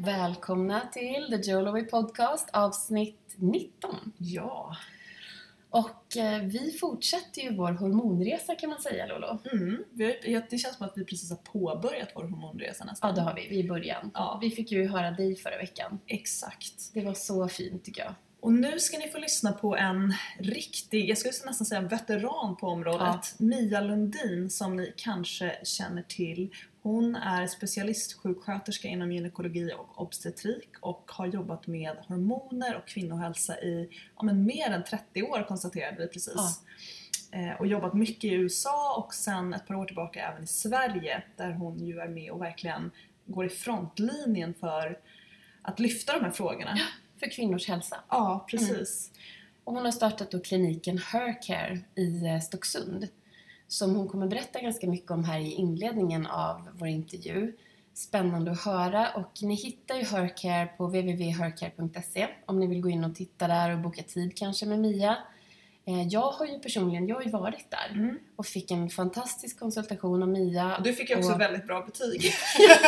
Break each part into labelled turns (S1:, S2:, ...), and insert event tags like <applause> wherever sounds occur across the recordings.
S1: Välkomna till The Joloway Podcast avsnitt 19.
S2: Ja.
S1: Och eh, vi fortsätter ju vår hormonresa kan man säga Lolo.
S2: Mm. Vi det känns som att vi precis har påbörjat vår hormonresa nästan.
S1: Ja det har vi, vi är i början.
S2: Ja.
S1: Vi fick ju höra dig förra veckan.
S2: Exakt.
S1: Det var så fint tycker jag.
S2: Och nu ska ni få lyssna på en riktig, jag skulle nästan säga en veteran på området, Mia Lundin som ni kanske känner till. Hon är specialistsjuksköterska inom gynekologi och obstetrik och har jobbat med hormoner och kvinnohälsa i ja, men mer än 30 år konstaterade vi precis. Eh, och jobbat mycket i USA och sen ett par år tillbaka även i Sverige där hon ju är med och verkligen går i frontlinjen för att lyfta de här frågorna.
S1: För kvinnors hälsa.
S2: Ja, precis.
S1: Och hon har startat då kliniken Hercare i eh, Stocksund. Som hon kommer berätta ganska mycket om här i inledningen av vår intervju. Spännande att höra och ni hittar ju Hercare på www.hercare.se om ni vill gå in och titta där och boka tid kanske med Mia. Eh, Jag har ju personligen, jag har ju varit där
S2: Mm.
S1: och fick en fantastisk konsultation av Mia.
S2: Och Du fick ju också
S1: Och-
S2: väldigt bra betyg.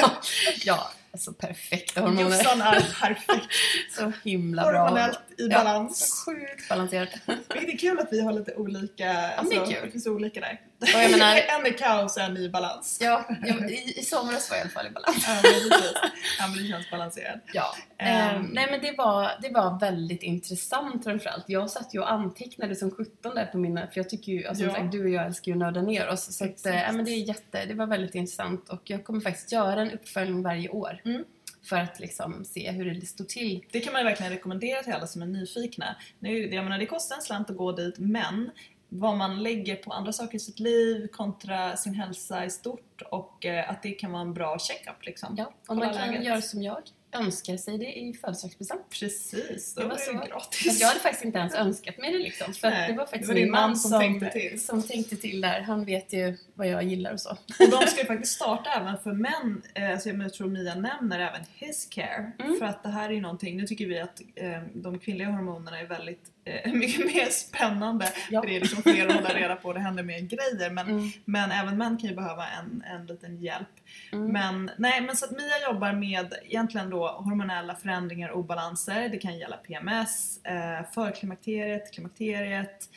S2: <laughs>
S1: ja, alltså perfekta hormoner.
S2: Jossan är perfekt. <laughs>
S1: Så himla bra.
S2: Hormonellt i
S1: Ja,
S2: balans.
S1: så sjukt balanserat.
S2: Det är kul att vi har lite olika,
S1: men det är
S2: alltså,
S1: kul.
S2: det finns olika där.
S1: Och jag menar, <laughs>
S2: en är kaos och en är i balans.
S1: ja, jag, i, i somras var jag i alla fall i balans.
S2: Ja, men precis. Ja, men det känns balanserat.
S1: Ja.
S2: Ehm,
S1: nej men det var, det var väldigt intressant framförallt. Jag satt ju och antecknade som 17 där på mina, för jag tycker ju, alltså,
S2: Ja.
S1: som sagt, du och jag älskar ju att nörda ner oss. Så att, ja, men det är jätte, det var väldigt intressant och jag kommer faktiskt göra en uppföljning varje år.
S2: Mm.
S1: För att liksom se hur det står till.
S2: Det kan man ju verkligen rekommendera till alla som är nyfikna. Nu, jag menar, det kostar en slant att gå dit, men vad man lägger på andra saker i sitt liv kontra sin hälsa i stort och eh, att det kan vara en bra checkup liksom.
S1: Ja, och man kan
S2: läget.
S1: göra som jag, önskar sig det i födelsedagspresent.
S2: Precis, då
S1: Det
S2: var
S1: var
S2: det
S1: så.
S2: gratis.
S1: Jag hade faktiskt inte ens önskat mig det liksom. För
S2: Nej,
S1: det var faktiskt
S2: det var
S1: min man
S2: man som
S1: som,
S2: tänkte till.
S1: som tänkte till där. Han vet ju vad jag gillar och så.
S2: Och de ska ju faktiskt starta även för män, eh, så jag tror Mia nämner även His Care.
S1: Mm.
S2: För att det här är ju någonting, nu tycker vi att eh, de kvinnliga hormonerna är väldigt eh, <laughs> mycket mer spännande.
S1: Ja.
S2: För det är liksom fler att hålla reda på och det händer mer grejer. Men,
S1: Mm.
S2: men även män kan ju behöva en, en liten hjälp.
S1: Mm.
S2: Men nej, men så att Mia jobbar med egentligen då hormonella förändringar och obalanser. Det kan gälla PMS, eh, förklimakteriet, klimakteriet,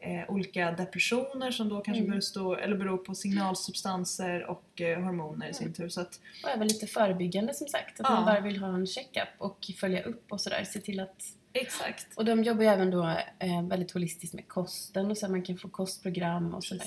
S2: eh, olika depressioner som då kanske
S1: Mm.
S2: beror, eller beror på signalsubstanser och eh, hormoner i sin tur. Så att,
S1: Och även lite förebyggande som sagt. Att
S2: Ja.
S1: man bara vill ha en checkup och följa upp och sådär. Se till att...
S2: exakt.
S1: Och de jobbar ju även då eh, väldigt holistiskt med kosten och så man kan få kostprogram och sådär.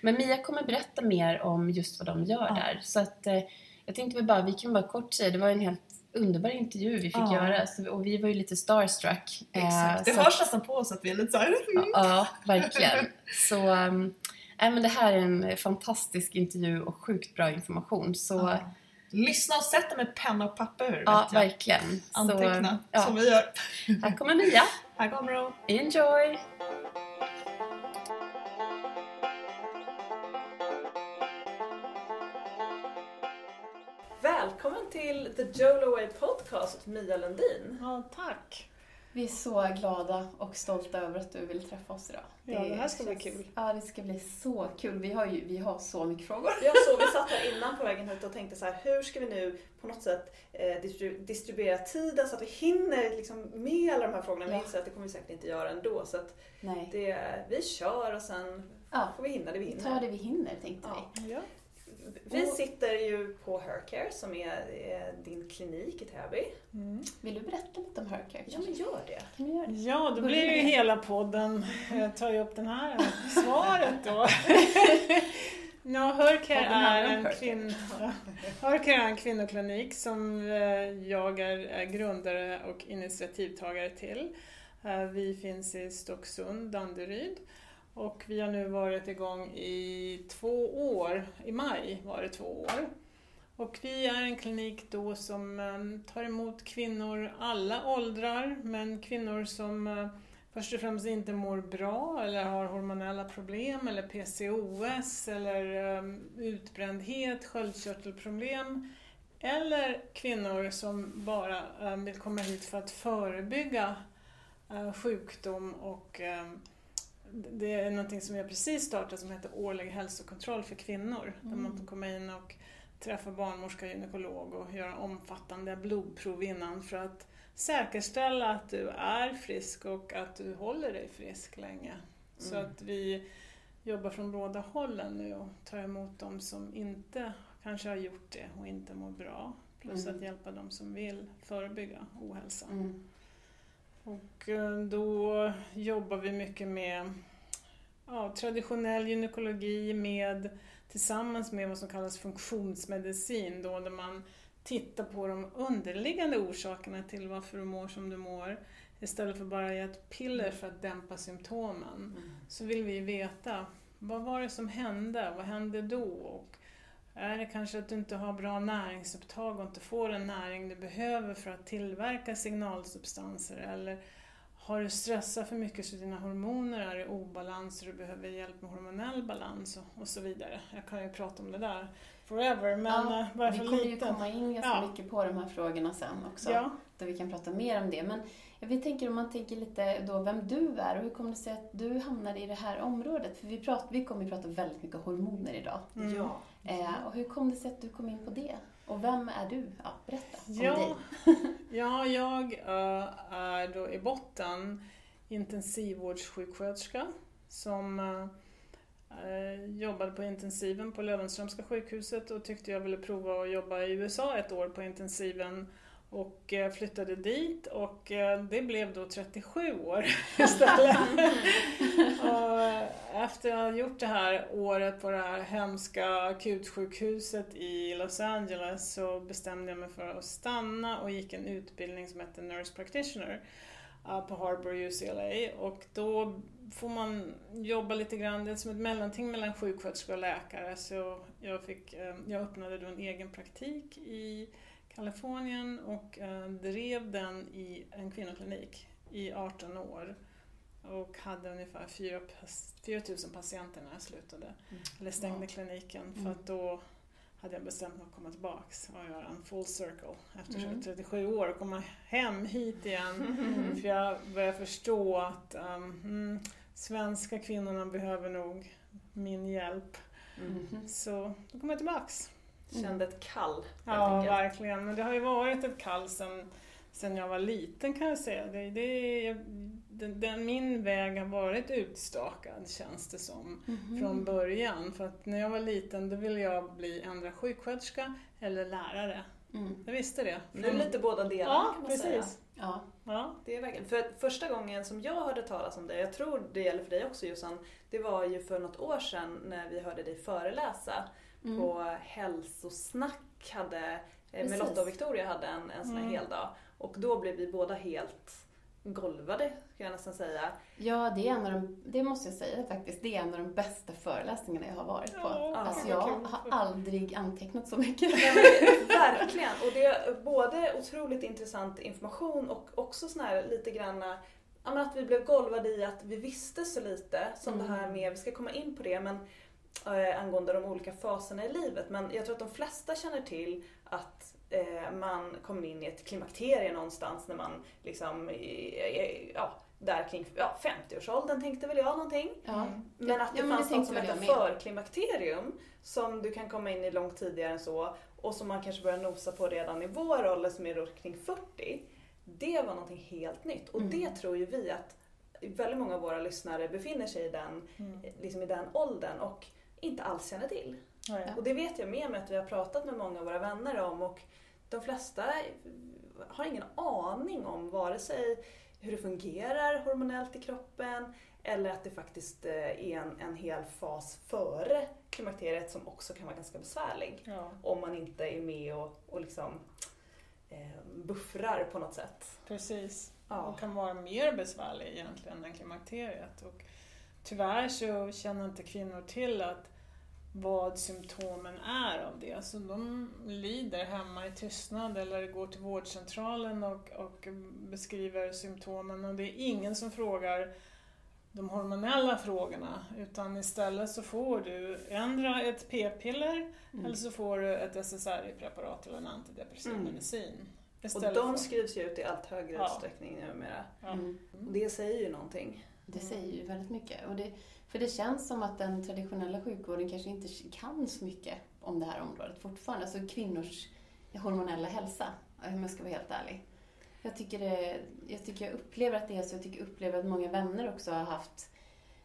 S1: Men Mia kommer berätta mer om just vad de gör
S2: Ja.
S1: där. Så att eh, jag tänkte väl bara, vi kan bara kort säga, det var en helt underbar intervju vi fick
S2: Ja.
S1: göra. Så, och vi var ju lite starstruck. Eh,
S2: exakt. Det
S1: så
S2: hörs nästan på oss att vi är lite såhär...
S1: Ja, ja, verkligen. Så um, nej, men det här är en fantastisk intervju och sjukt bra information. Så.
S2: Lyssna och sätt dig med penna och papper vet jag.
S1: verkligen.
S2: Anteckna,
S1: Så,
S2: som
S1: ja.
S2: vi gör.
S1: Här kommer Mia.
S2: Här kommer hon.
S1: Enjoy!
S2: Välkommen till The Joloway Podcast, Mia Lundin.
S3: Ja, tack.
S1: Vi är så glada och stolta över att du vill träffa oss idag.
S3: Ja, det här ska bli
S1: känns-
S3: kul.
S1: Ja, det ska bli så kul. Vi har ju vi har så mycket frågor.
S4: Jag såg, vi satt här innan på vägen hit och tänkte så här, hur ska vi nu på något sätt eh, distri- distribuera tiden så att vi hinner liksom med alla de här frågorna. Men
S1: Ja.
S4: inser att det kommer vi säkert inte göra ändå. Så att
S1: Nej.
S4: det, vi kör och sen
S1: Ja,
S4: får vi hinna det vi
S1: vi
S4: hinner.
S1: tar det vi hinner tänkte
S4: Ja.
S1: vi.
S3: Ja.
S4: Vi sitter ju på Hercare som är eh, din klinik i Täby.
S3: Mm.
S1: Vill du berätta lite om Hercare?
S4: Ja men gör det.
S1: Kan du göra det?
S3: ja, då blir ju hela podden, jag tar ju upp den här svaret då. <laughs> Ja, Hercare är en kvinn... <laughs> Hercare är en kvinnoklinik som eh, jag är är grundare och initiativtagare till. Eh, Vi finns i Stocksund, Danderyd. Och vi har nu varit igång i två år. I maj var det två år. Och vi är en klinik då som ehm, tar emot kvinnor alla åldrar, men kvinnor som eh, först och främst inte mår bra eller har hormonella problem eller PCOS eller ehm, utbrändhet, sköldkörtelproblem. Eller kvinnor som bara ehm, vill komma hit för att förebygga eh, sjukdom och det är någonting som har precis startat som heter årlig hälsokontroll för kvinnor. Där man får komma in och träffa barnmorska gynekolog och göra omfattande blodprov innan för att säkerställa att du är frisk och att du håller dig frisk länge. Så
S2: Mm.
S3: att vi jobbar från båda hållen nu och tar emot de som inte kanske har gjort det och inte mår bra. Plus
S1: Mm.
S3: att hjälpa de som vill förebygga ohälsa.
S1: Mm.
S3: Och eh, då jobbar vi mycket med ja, traditionell gynekologi med, tillsammans med vad som kallas funktionsmedicin då, där man tittar på de underliggande orsakerna till varför du mår som du mår. Istället för bara ge ett piller för att dämpa symptomen
S1: Mm.
S3: så vill vi veta vad var det som hände, vad hände då? Och är det kanske att du inte har bra näringsupptag och inte får den näring du behöver för att tillverka signalsubstanser? Eller har du stressat för mycket så dina hormoner är i obalans och du behöver hjälp med hormonell balans och, så vidare. Jag kan ju prata om det där forever men
S1: Ja,
S3: eh, bara
S1: vi
S3: för
S1: kommer ju
S3: lite.
S1: komma in ganska
S3: Ja.
S1: mycket på de här frågorna sen också.
S3: Ja,
S1: Där vi kan prata mer om det. Men vill tänker om man tänker lite då vem du är och hur kommer det sig att du hamnade i det här området? För vi, prat, vi kommer ju prata väldigt mycket hormoner idag.
S3: mm.
S2: Ja.
S1: Eh, och hur kom det sig att du kom in på det? Och vem är du? Ja, berätta om
S3: Ja.
S1: dig. <laughs>
S3: Ja, jag är då i botten intensivvårdssjuksköterska som eh, jobbade på intensiven på Löwenströmska sjukhuset och tyckte jag ville prova att jobba i USA ett år på intensiven och eh, flyttade dit och eh, det blev då 37 år <laughs> istället. <laughs> och eh, efter att ha gjort det här året på det här hemska akutsjukhuset i Los Angeles så bestämde jag mig för att stanna och gick en utbildning som hette Nurse Practitioner på Harbour UCLA och då får man jobba lite grann, det är som ett mellanting mellan sjuksköterska och läkare så jag, fick, jag öppnade då en egen praktik i Kalifornien och eh, drev den i en kvinnoklinik i 18 år och hade ungefär 4 000 patienter när jag slutade. Eller stängde
S1: Wow.
S3: kliniken för
S1: Mm.
S3: att då hade jag bestämt mig att komma tillbaks och göra en full circle efter
S1: Mm.
S3: 37 år och komma hem hit igen.
S1: Mm. <laughs>
S3: För jag börjar förstå att um, mm, svenska kvinnorna behöver nog min hjälp.
S1: Mhm.
S3: Så då kom jag tillbaks.
S2: Kände ett kall
S3: Ja,
S2: enkelt.
S3: verkligen. Men det har ju varit ett kall sen, sen jag var liten kan jag säga. Det, det, den, den, min väg har varit utstakad känns det som
S1: Mhm.
S3: från början. För att när jag var liten då ville jag bli ändra sjuksköterska eller lärare.
S1: Mm.
S3: Jag visste det.
S2: Det är lite båda delarna
S3: Ja,
S2: kan man säga.
S3: precis.
S1: Ja.
S3: Ja.
S2: Det är. För första gången som jag hörde talas om dig, jag tror det gäller för dig också Jossan, det var ju för något år sedan när vi hörde dig föreläsa
S1: Mm.
S2: på Hälsosnack hade, eh, med
S1: Precis.
S2: Lotta och Victoria hade en, en sån här
S3: Mm.
S2: hel dag. Och då blev vi båda helt golvade, kan jag nästan säga.
S1: Ja, det är en av de, det måste jag säga faktiskt, det är en av de bästa föreläsningarna jag har varit på.
S3: Ja,
S1: Alltså jag har aldrig antecknat så mycket.
S2: Ja, men, verkligen! Och det är både otroligt intressant information och också sån här lite granna att vi blev golvade i att vi visste så lite som
S1: Mm.
S2: det här med, vi ska komma in på det, men eh, angående de olika faserna i livet. Men jag tror att de flesta känner till att eh, man kommer in i ett klimakterie någonstans när man liksom, ja, där kring ja, 50-årsåldern tänkte väl jag någonting.
S1: Ja.
S2: Men att det
S1: Ja, men det
S2: fanns något som hette förklimakterium som du kan komma in i långt tidigare än så och som man kanske börjar nosa på redan i vår ålder som är runt kring 40. Det var någonting helt nytt och
S1: Mm.
S2: det tror ju vi att väldigt många av våra lyssnare befinner sig i den,
S3: Mm.
S2: liksom i den åldern och inte alls känner till.
S3: Ja, ja.
S2: Och det vet jag med mig att vi har pratat med många av våra vänner om och de flesta har ingen aning om vare sig hur det fungerar hormonellt i kroppen eller att det faktiskt eh, är en, en hel fas före klimakteriet som också kan vara ganska besvärlig
S3: Ja,
S2: om man inte är med och, och liksom eh, buffrar på något sätt.
S3: precis.
S2: Ja.
S3: Och kan vara mer besvärlig egentligen än klimakteriet. Och tyvärr så känner inte kvinnor till att vad symptomen är av det. Så de lider hemma i tystnad eller går till vårdcentralen och, och beskriver symptomen och det är ingen som frågar de hormonella frågorna utan istället så får du ändra ett p-piller
S1: Mm.
S3: eller så får du ett SSRI-preparat eller en antidepressiv
S2: Mm.
S3: medicin.
S2: Och de
S3: för-
S2: skrivs ju ut i allt högre
S3: Ja.
S2: utsträckning numera.
S3: Ja.
S1: Mm.
S2: Och det säger ju någonting.
S1: Det säger ju väldigt mycket. Och det, För det känns som att den traditionella sjukvården kanske inte kan så mycket om det här området fortfarande. Alltså kvinnors hormonella hälsa, om jag ska vara helt ärlig. Jag tycker, det, jag tycker jag upplever att det är så. Jag tycker jag upplever att många vänner också har haft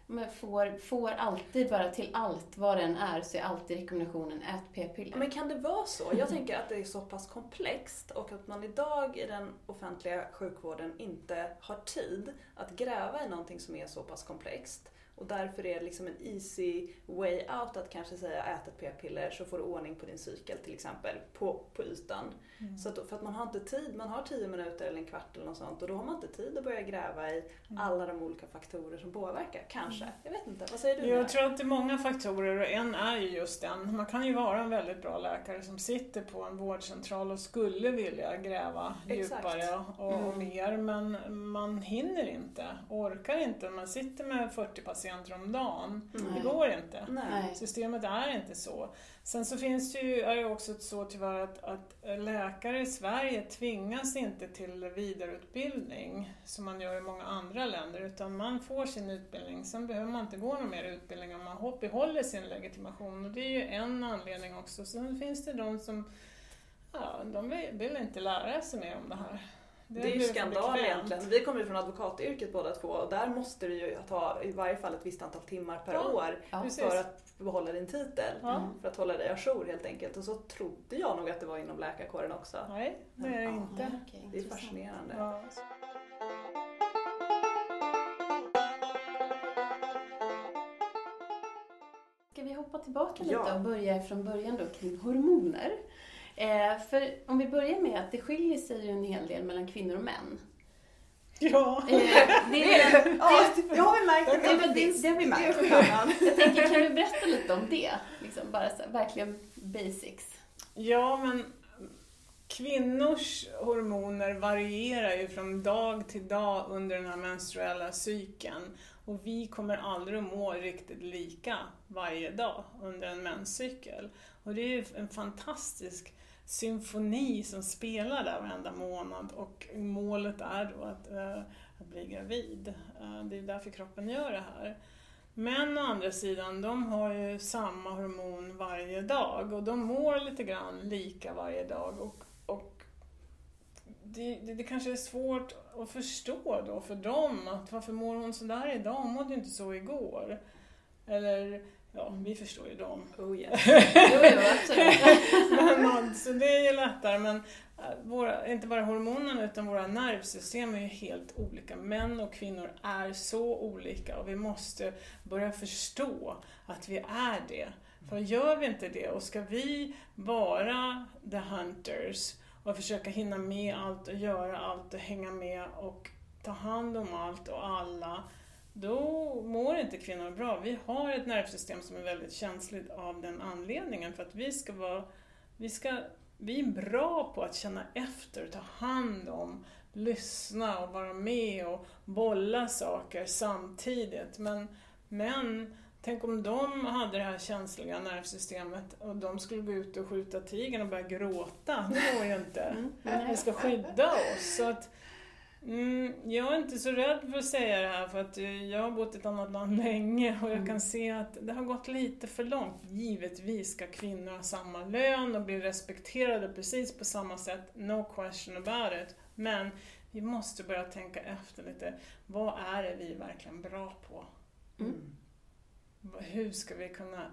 S1: men får, får alltid bara till allt, vad det än är, så är alltid rekommendationen ät p-piller.
S2: Men kan det vara så? Jag tänker att det är så pass komplext och att man idag i den offentliga sjukvården inte har tid att gräva i någonting som är så pass komplext. Och därför är det liksom en easy way out att kanske säga ät ett p-piller så får du ordning på din cykel till exempel på, på ytan. Mm. Så att, för att man har inte tid, man har tio minuter eller en kvart eller något sånt och då har man inte tid att börja gräva i mm. alla de olika faktorer som påverkar, kanske. Mm. Jag vet inte, vad säger du?
S3: Jag där? tror att det är många faktorer och en är ju just den. Man kan ju vara en väldigt bra läkare som sitter på en vårdcentral och skulle vilja gräva Exakt. djupare och, och mm. mer men man hinner inte, orkar inte. Man sitter med 40 patienter om dagen. Det går inte. Nej. Systemet är inte så. Sen så finns det ju, är det också så tyvärr att, att läkare i Sverige tvingas inte till vidareutbildning som man gör i många andra länder utan man får sin utbildning, sen behöver man inte gå någon mer utbildning om man behåller sin legitimation och det är ju en anledning också. Sen finns det de som ja, de vill inte lära sig mer om det här.
S2: Det, det är ju skandal egentligen. Vi kommer ju från advokatyrket båda två och där måste du ju ta i varje fall ett visst antal timmar per ja, år ja, för att behålla din titel. Ja. För att hålla dig ajour helt enkelt. Och så trodde jag nog att det var inom läkarkåren också.
S3: Nej, det är det inte.
S2: Ja, okay, det är fascinerande.
S1: Ja. Ska vi hoppa tillbaka lite och börja från början då kring hormoner? Eh, för om vi börjar med att det skiljer sig ju en hel del mellan kvinnor och män.
S3: Ja.
S1: Eh, det, är,
S5: det, ja, det har vi märkt.
S1: Det, det, det, det har vi märkt. Jag tänker, kan du berätta lite om det? Liksom bara så, verkligen basics.
S3: Ja, men kvinnors hormoner varierar ju från dag till dag under den här menstruella cykeln. Och vi kommer aldrig att må riktigt lika varje dag under en menscykel. Och det är ju en fantastisk symfoni som spelar där varenda månad och målet är då att, äh, att bli gravid. Äh, det är därför kroppen gör det här. Män å andra sidan, de har ju samma hormon varje dag och de mår lite grann lika varje dag. Och, och det, det, det kanske är svårt att förstå då för dem att varför mår hon sådär idag? Hon mådde ju inte så igår. Eller Ja, vi förstår ju dem.
S1: Oh yeah. <laughs> jo, jo, absolut.
S3: men, så det är ju lättare, men äh, våra, inte bara hormonerna utan våra nervsystem är ju helt olika. Män och kvinnor är så olika och vi måste börja förstå att vi är det. För gör vi inte det och ska vi vara the hunters och försöka hinna med allt och göra allt och hänga med och ta hand om allt och alla då mår inte kvinnor bra. Vi har ett nervsystem som är väldigt känsligt av den anledningen för att vi ska vara, vi ska, vi är bra på att känna efter, ta hand om, lyssna och vara med och bolla saker samtidigt. Men män, tänk om de hade det här känsliga nervsystemet och de skulle gå ut och skjuta tigern och börja gråta. Det går ju inte. Mm. Vi ska skydda oss. Så att, Mm, jag är inte så rädd för att säga det här för att jag har bott i ett annat land länge och jag kan mm. se att det har gått lite för långt. Givetvis ska kvinnor ha samma lön och bli respekterade precis på samma sätt, no question about it. Men vi måste börja tänka efter lite. Vad är det vi är verkligen bra på? Mm. Hur ska vi kunna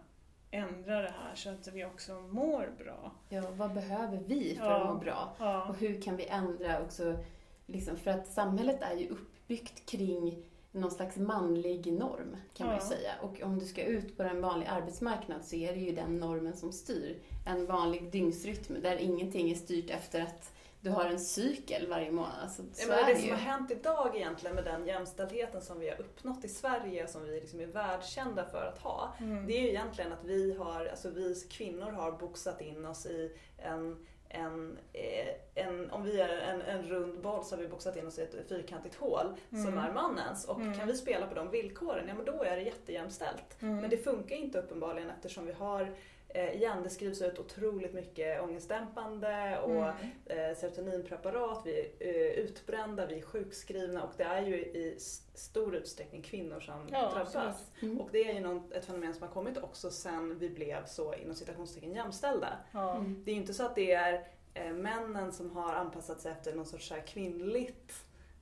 S3: ändra det här så att vi också mår bra?
S1: Ja, vad behöver vi för ja, att må bra? Ja. Och hur kan vi ändra också Liksom, för att samhället är ju uppbyggt kring någon slags manlig norm kan man ju säga. Och om du ska ut på en vanlig arbetsmarknad så är det ju den normen som styr. En vanlig dygnsrytm där ingenting är styrt efter att du har en cykel varje månad. Alltså,
S2: så ja, det, det som har hänt idag egentligen med den jämställdheten som vi har uppnått i Sverige och som vi liksom är världskända för att ha. Mm. Det är ju egentligen att vi har, alltså vi kvinnor har boxat in oss i en en, eh, en, om vi är en, en rund boll så har vi boxat in oss i ett fyrkantigt hål mm. som är mannens. Och mm. kan vi spela på de villkoren, ja men då är det jättejämställt. Mm. Men det funkar inte uppenbarligen eftersom vi har igen, det skrivs ut otroligt mycket ångestdämpande och
S3: Mm.
S2: eh, serotoninpreparat, vi är eh, utbrända, vi är sjukskrivna och det är ju i stor utsträckning kvinnor som
S3: Ja,
S2: drabbas.
S1: Mm.
S2: Och det är ju något, ett fenomen som har kommit också sen vi blev så inom citationstecken jämställda.
S1: Mm.
S2: Det är ju inte så att det är eh, männen som har anpassat sig efter någon sorts så här kvinnligt,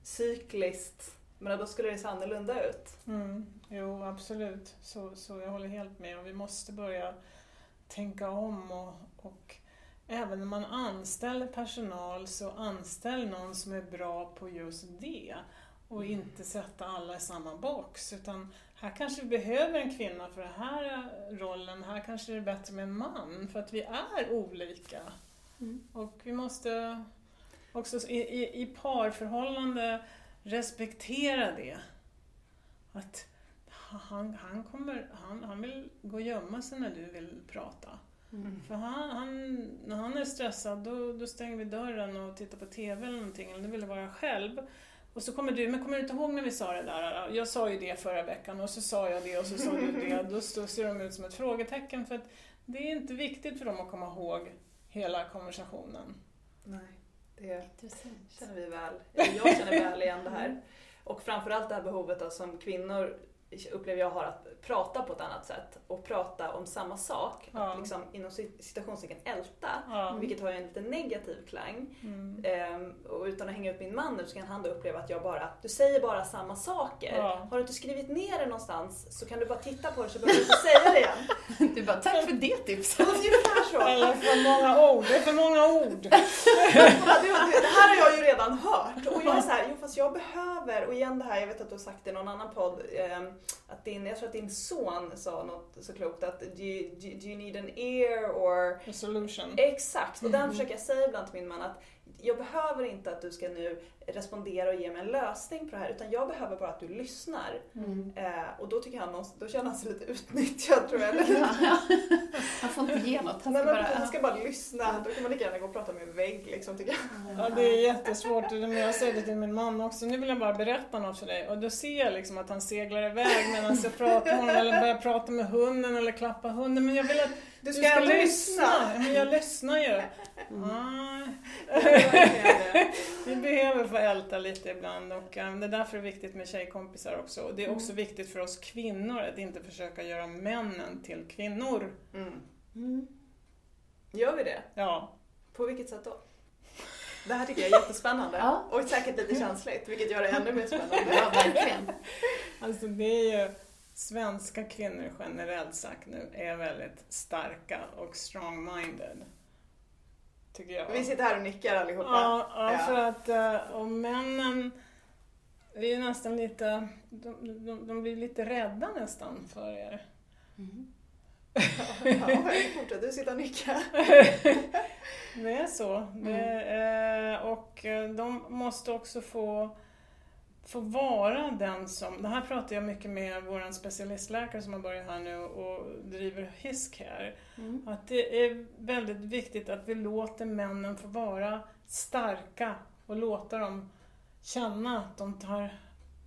S2: cykliskt, men då skulle det se annorlunda ut.
S3: Mm. Jo, absolut. Så, så jag håller helt med. Och vi måste börja tänka om och, och även när man anställer personal så anställ någon som är bra på just det och inte sätta alla i samma box. Utan här kanske vi behöver en kvinna för den här rollen, här kanske det är bättre med en man för att vi är olika.
S1: Mm.
S3: Och vi måste också i, i, i parförhållande respektera det. Att han, han, kommer, han, han vill gå och gömma sig när du vill prata.
S1: Mm.
S3: För han, han, när han är stressad då, då stänger vi dörren och tittar på TV eller någonting, eller då vill vara själv. Och så kommer du, men kommer du inte ihåg när vi sa det där? Jag sa ju det förra veckan och så sa jag det och så sa du det. Då står- ser de ut som ett frågetecken för att det är inte viktigt för dem att komma ihåg hela konversationen.
S2: Nej, det
S1: Intressant.
S2: känner vi väl, jag känner väl igen det här. Och framförallt det här behovet som kvinnor upplever jag har att prata på ett annat sätt och prata om samma sak.
S3: Ja.
S2: Att liksom inom citationstecken älta,
S3: Ja.
S2: vilket har en lite negativ klang.
S3: Mm.
S2: Ehm, och utan att hänga ut min man nu så kan han då uppleva att jag bara, du säger bara samma saker.
S3: Ja.
S2: Har du inte skrivit ner det någonstans så kan du bara titta på det så behöver du inte säga det igen. <laughs>
S1: Du bara, tack för det tipset.
S2: Ungefär så.
S3: Eller för många ord, det är för många ord. <laughs>
S2: Det här har jag ju redan hört. Och jag är så här, jo fast jag behöver, och igen det här, jag vet att du har sagt det i någon annan podd, ehm, att din, jag tror att din son sa något så klokt att do you, do, you need an ear or
S3: Resolution.
S2: Exakt, och den
S1: Mm.
S2: försöker jag säga ibland till min man att jag behöver inte att du ska nu respondera och ge mig en lösning på det här utan jag behöver bara att du lyssnar.
S1: Mm.
S2: Eh, och då tycker han, då känner han sig lite utnyttjad tror jag. Eller? <laughs>
S1: Ja. Han får inte ge något. Han ska bara...
S2: han ska bara lyssna, då kan man lika gärna gå och prata med en vägg liksom tycker jag.
S3: Ja, det är jättesvårt. Men Jag säger det till min man också. Nu vill jag bara berätta något för dig. Och då ser jag liksom att han seglar iväg medan jag pratar med honom eller börjar prata med hunden eller klappa hunden. Men jag vill att
S2: Du ska, ändå lyssna.
S3: Ja, Men jag lyssnar ju.
S1: Mm.
S3: Vi behöver få älta lite ibland och eh, det är därför det är viktigt med tjejkompisar också. Och det är också viktigt för oss kvinnor att inte försöka göra männen till kvinnor.
S2: Mm.
S1: Mm.
S2: Gör vi det?
S3: Ja,
S2: På vilket sätt då? Det här tycker jag är jättespännande
S1: Ja.
S2: och säkert lite känsligt vilket gör det ännu mer spännande.
S1: ja verkligen.
S3: Alltså det är ju, svenska kvinnor generellt sagt nu är väldigt starka och strong-minded. Tycker jag.
S2: Vi sitter här och nickar allihopa.
S3: Ja, ja, för att eh, och männen, vi är nästan lite, de, de, de blir lite rädda nästan för er.
S1: Mm. <laughs>
S2: Ja, fortsätt du sitta och nicka.
S3: Det är så. Det, eh, och de måste också få, få vara den som... Det här pratar jag mycket med vår specialistläkare som har börjat här nu och driver Hiscare.
S1: Mm.
S3: Att det är väldigt viktigt att vi låter männen få vara starka och låta dem känna att de tar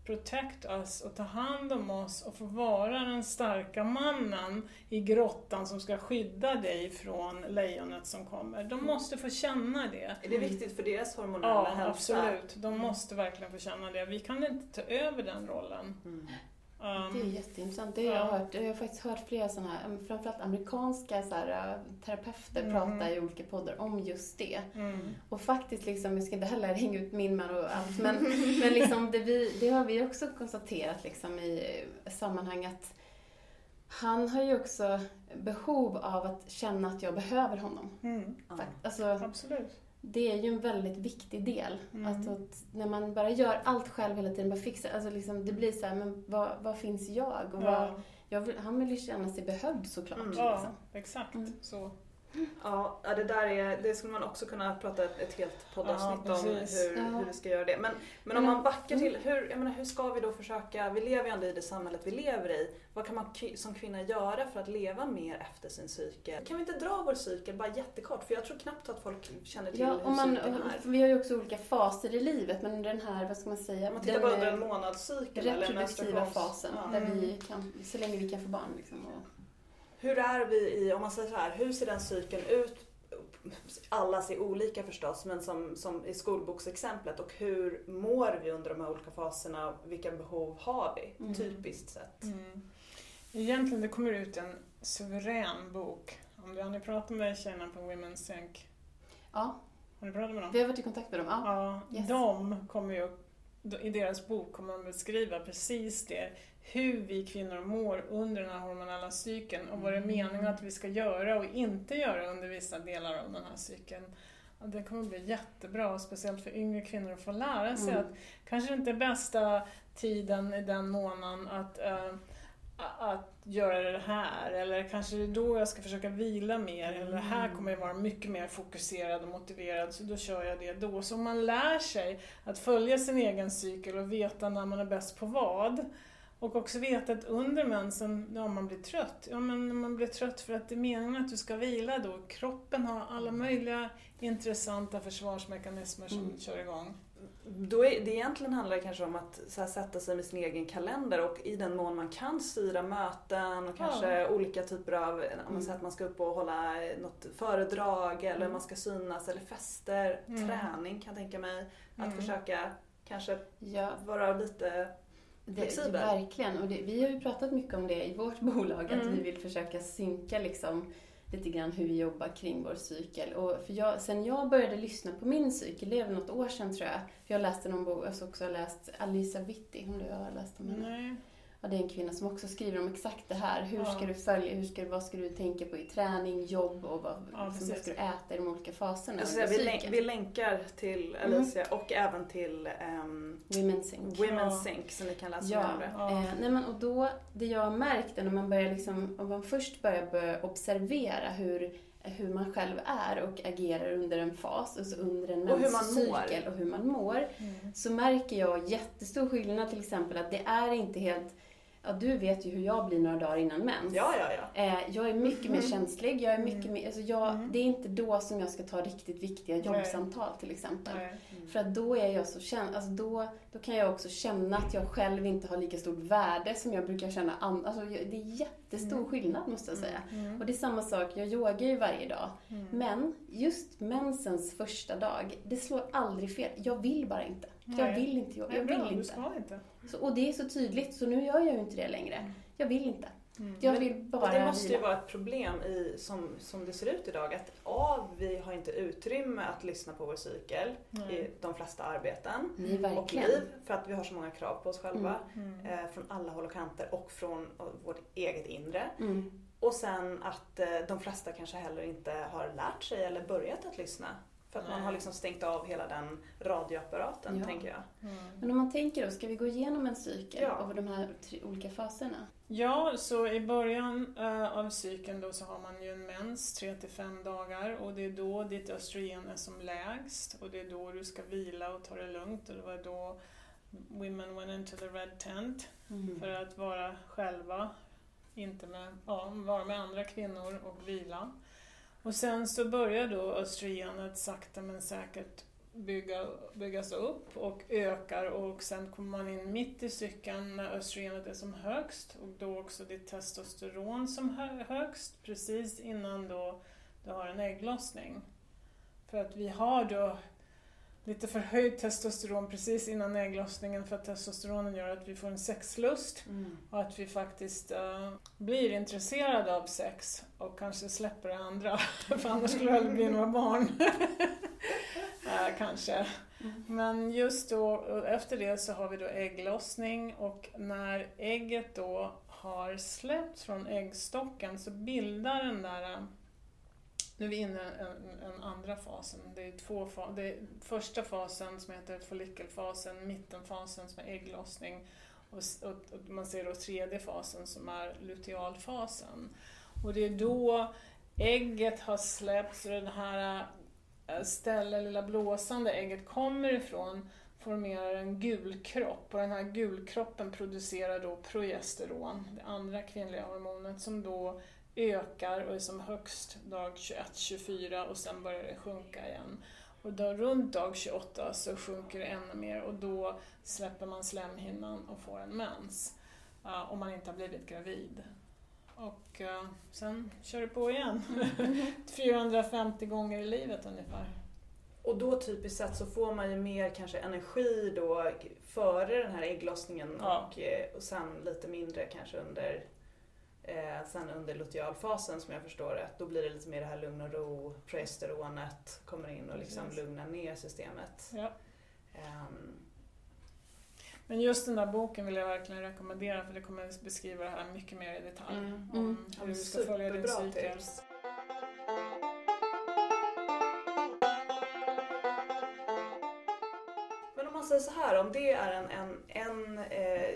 S3: protect us och tar hand om oss och får vara den starka mannen i grottan som ska skydda dig från lejonet som kommer. De måste få känna det.
S2: Är det viktigt för deras hormonella
S3: Ja,
S2: hälsa?
S3: absolut. De måste verkligen få känna det. Vi kan inte ta över den rollen.
S2: Mm.
S3: Um,
S1: Det är jätteintressant. Det har jag hört. Jag har faktiskt hört flera sådana här, um, framförallt amerikanska så här, uh, terapeuter
S3: Mhm.
S1: prata i olika poddar om just det.
S3: mm.
S1: Och faktiskt, liksom, jag ska inte heller hänga ut min man och allt, men, <laughs> men liksom det, vi, det har vi också konstaterat liksom, i eh, sammanhang att han har ju också behov av att känna att jag behöver honom.
S3: Mm.
S1: Alltså,
S3: Absolut.
S1: Det är ju en väldigt viktig del.
S3: Mm.
S1: Alltså att när man bara gör allt själv hela tiden, bara fixar, alltså liksom, det blir så här, men vad, vad finns jag? Och vad,
S3: Ja,
S1: jag vill, han vill ju känna sig behövd såklart.
S2: Mm.
S3: ja
S1: Liksom.
S3: exakt
S1: Mm.
S3: så.
S2: Ja, det där är, det skulle man också kunna prata ett, helt poddavsnitt
S3: Ja,
S2: om hur,
S1: Ja.
S2: hur vi ska göra det. Men, men om man backar till, hur, jag menar, hur ska vi då försöka, vi lever ju ändå i det samhället vi lever i. Vad kan man som kvinna göra för att leva mer efter sin cykel? Kan vi inte dra vår cykel bara jättekort? För jag tror knappt att folk känner till
S1: Ja,
S2: hur
S1: man,
S2: cykeln är.
S1: vi har ju också olika faser i livet, men den här, vad ska man säga,
S2: Om man tittar
S1: den
S2: på under en månadscykel eller
S1: reproduktiva
S2: menstruations-
S1: fasen,
S2: Ja.
S1: där
S3: Mm.
S1: vi kan, så länge vi kan få barn. Liksom, och,
S2: Hur är vi i, om man säger så här, hur ser den cykeln ut? Alla ser olika förstås, men som, som i skolboksexemplet. Och hur mår vi under de här olika faserna? Vilka behov har vi,
S1: Mm.
S2: typiskt sett?
S3: Mm. Egentligen, det kommer ut en suverän bok. Om du, har ni pratat med tjejerna på Women's Sync?
S1: Ja,
S3: Har ni pratat med dem?
S1: vi har varit i kontakt med dem. Ja.
S3: Ja,
S1: Yes.
S3: de kommer ju, i deras bok kommer de beskriva precis det. Hur vi kvinnor mår under den här hormonella cykeln och vad det är meningen att vi ska göra och inte göra under vissa delar av den här cykeln. Det kommer bli jättebra, speciellt för yngre kvinnor att få lära sig
S1: Mm.
S3: att kanske inte bästa tiden i den månaden att, eh, att göra det här eller kanske det är då jag ska försöka vila mer eller här kommer jag vara mycket mer fokuserad och motiverad så då kör jag det då. Så om man lär sig att följa sin egen cykel och veta när man är bäst på vad och också veta att under mensen, ja man blir trött. Ja men man blir trött för att det är meningen att du ska vila då. Kroppen har alla möjliga intressanta försvarsmekanismer som
S1: Mm.
S3: kör igång.
S2: Då är, det egentligen handlar det kanske om att här, sätta sig med sin egen kalender och i den mån man kan styra möten och kanske olika typer av, om man säger att man ska upp och hålla något föredrag eller
S3: Mm.
S2: man ska synas eller fester,
S3: Mm.
S2: träning kan jag tänka mig. Att
S3: Mm.
S2: försöka kanske
S1: Ja,
S2: vara lite
S1: det,
S2: Flexibel.
S1: verkligen. Och det, vi har ju pratat mycket om det i vårt <laughs> bolag, att
S3: Mm.
S1: vi vill försöka synka liksom lite grann hur vi jobbar kring vår cykel. Och för jag, sen jag började lyssna på min cykel, det är väl något år sedan tror jag, för jag läste någon bok, jag har också läst Alisa Vitti, om du har läst om henne?
S3: Nej.
S1: Ja, det är en kvinna som också skriver om exakt det här. Hur ska
S3: Ja.
S1: du följa, hur ska, vad ska du tänka på i träning, jobb och vad,
S3: Ja,
S1: liksom, vad ska du äta i de olika faserna
S2: Alltså, vi,
S1: cykeln?
S2: vi länkar till Alicia och även till um,
S1: Women's Sync.
S2: Women's
S3: Ja.
S2: Sync så ni kan läsa
S1: Ja,
S2: mer om det.
S3: Ja.
S1: eh, nej men och då, det jag har märkt är när man börjar liksom, om man först börjar börja observera hur, hur man själv är och agerar under en fas, alltså under en
S2: Och hur man
S1: menscykel och hur man mår,
S3: Mm.
S1: så märker jag jättestor skillnad till exempel att det är inte helt, ja du vet ju hur jag blir några dagar innan mens.
S2: Ja, ja, ja.
S1: Eh, jag är mycket mer
S3: Mm.
S1: känslig. Jag är mycket
S3: Mm.
S1: mer, alltså jag,
S3: Mm.
S1: Det är inte då som jag ska ta riktigt viktiga
S3: Nej.
S1: jobbsamtal till exempel.
S3: Nej.
S1: För att då är jag så känn, alltså då, då kan jag också känna att jag själv inte har lika stort värde som jag brukar känna. Alltså det är jättestor
S3: Mm.
S1: skillnad måste jag säga.
S3: Mm.
S1: Och det är samma sak, jag yogar ju varje dag.
S3: Mm.
S1: Men just mensens första dag, det slår aldrig fel. Jag vill bara inte. Jag
S3: Nej.
S1: vill inte Jag
S3: bra,
S1: vill
S3: du
S1: inte.
S3: ska inte.
S1: Så, och det är så tydligt, så nu gör jag ju inte det längre. Jag vill inte.
S3: Mm.
S1: Jag vill bara
S2: det måste ju vara ett problem i, som, som det ser ut idag att A, vi har inte utrymme att lyssna på vår cykel
S3: Nej.
S2: i de flesta arbeten
S1: Nej,
S2: och liv för att vi har så många krav på oss själva
S3: Mm.
S2: eh, från alla håll och kanter och från eh, vårt eget inre.
S1: Mm.
S2: Och sen att eh, de flesta kanske heller inte har lärt sig eller börjat att lyssna. För att man har liksom stängt av hela den radioapparaten,
S1: Ja.
S2: tänker jag.
S3: Mm.
S1: Men om man tänker då, ska vi gå igenom en cykel
S2: Ja.
S1: av de här tre olika faserna?
S3: Ja, så i början eh, av cykeln då så har man ju en mens, 3 till 5 dagar och det är då ditt östrogen är som lägst och det är då du ska vila och ta det lugnt och det var då women went into the red tent för att vara själva, inte med, ja, vara med andra kvinnor och vila. Och sen så börjar då östrogenet sakta men säkert bygga, byggas upp och ökar och sen kommer man in mitt i cykeln när östrogenet är som högst och då också ditt testosteron som högst precis innan då du har en ägglossning. För att vi har då lite förhöjt testosteron precis innan ägglossningen för att testosteronen gör att vi får en sexlust
S1: Mm.
S3: och att vi faktiskt eh, blir intresserade av sex och kanske släpper det andra. <laughs> För annars skulle det aldrig bli några barn. <laughs> Eh, kanske.
S1: Mm.
S3: Men just då, efter det så har vi då ägglossning och när ägget då har släppts från äggstocken så bildar den där eh, nu är vi inne i en, en andra fasen. Det är två fa- det är första fasen som heter follikelfasen, mittenfasen som är ägglossning och, och, och man ser då tredje fasen som är lutealfasen. Och det är då ägget har släppts och den här eh, ställe, lilla blåsande ägget kommer ifrån formerar en gulkropp och den här gulkroppen producerar då progesteron, det andra kvinnliga hormonet som då ökar och är som högst dag 21-24 och sen börjar det sjunka igen. Och då runt dag 28 så sjunker det ännu mer och då släpper man slemhinnan och får en mens. Uh, om man inte har blivit gravid. och uh, sen kör det på igen. <laughs> 450 gånger i livet ungefär.
S2: Och då typiskt sett så får man ju mer kanske energi då före den här ägglossningen
S3: Ja.
S2: och, eh, och sen lite mindre kanske under eh, sen under lutealfasen som jag förstår det. Då blir det lite mer det här lugn och ro, progesteronet kommer in och liksom
S3: Precis.
S2: lugnar ner systemet.
S3: Ja.
S2: Ehm,
S3: Men just den där boken vill jag verkligen rekommendera för det kommer beskriva det här mycket mer i detalj.
S1: Mm.
S3: Om
S1: Mm.
S3: hur du ska följa din cykel.
S2: tips. Men om man säger så här, om det är en, en, en eh,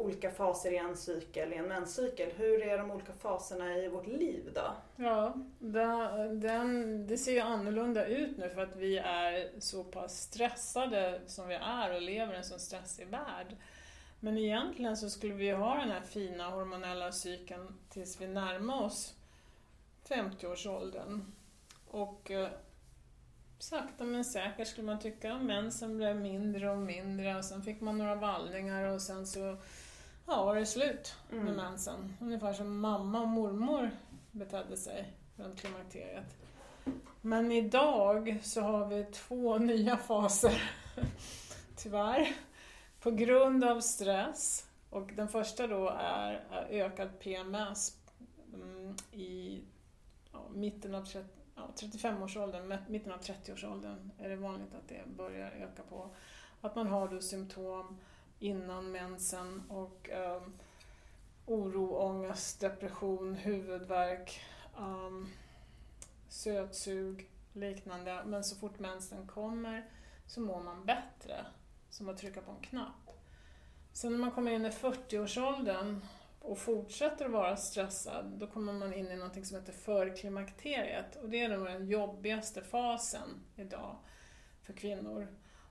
S2: olika faser i en cykel, i en menscykel, hur är de olika faserna i vårt liv då?
S3: Ja, den, den, det ser ju annorlunda ut nu för att vi är så pass stressade som vi är och lever i en så stressig värld. Men egentligen så skulle vi ha den här fina hormonella cykeln tills vi närmar oss 50-årsåldern. Och eh, sakta men säkert skulle man tycka, mensen blev mindre och mindre och sen fick man några vallningar och sen så ja, var det slut med
S2: Mm.
S3: mensen. Ungefär som mamma och mormor betedde sig runt klimakteriet. Men idag så har vi två <laughs> nya faser, tyvärr, på grund av stress. Och den första då är ökad PMS mm, i ja, mitten av 30, ja, 35-årsåldern, men- mitten av 30-årsåldern är det vanligt att det börjar öka på. Att man har då symptom innan mensen och um, oro, ångest, depression, huvudvärk, um, sötsug, liknande. Men så fort mensen kommer så mår man bättre, som att trycka på en knapp. Sen när man kommer in i 40-årsåldern och fortsätter att vara stressad, då kommer man in i något som heter förklimakteriet. Och det är nog den jobbigaste fasen idag för kvinnor.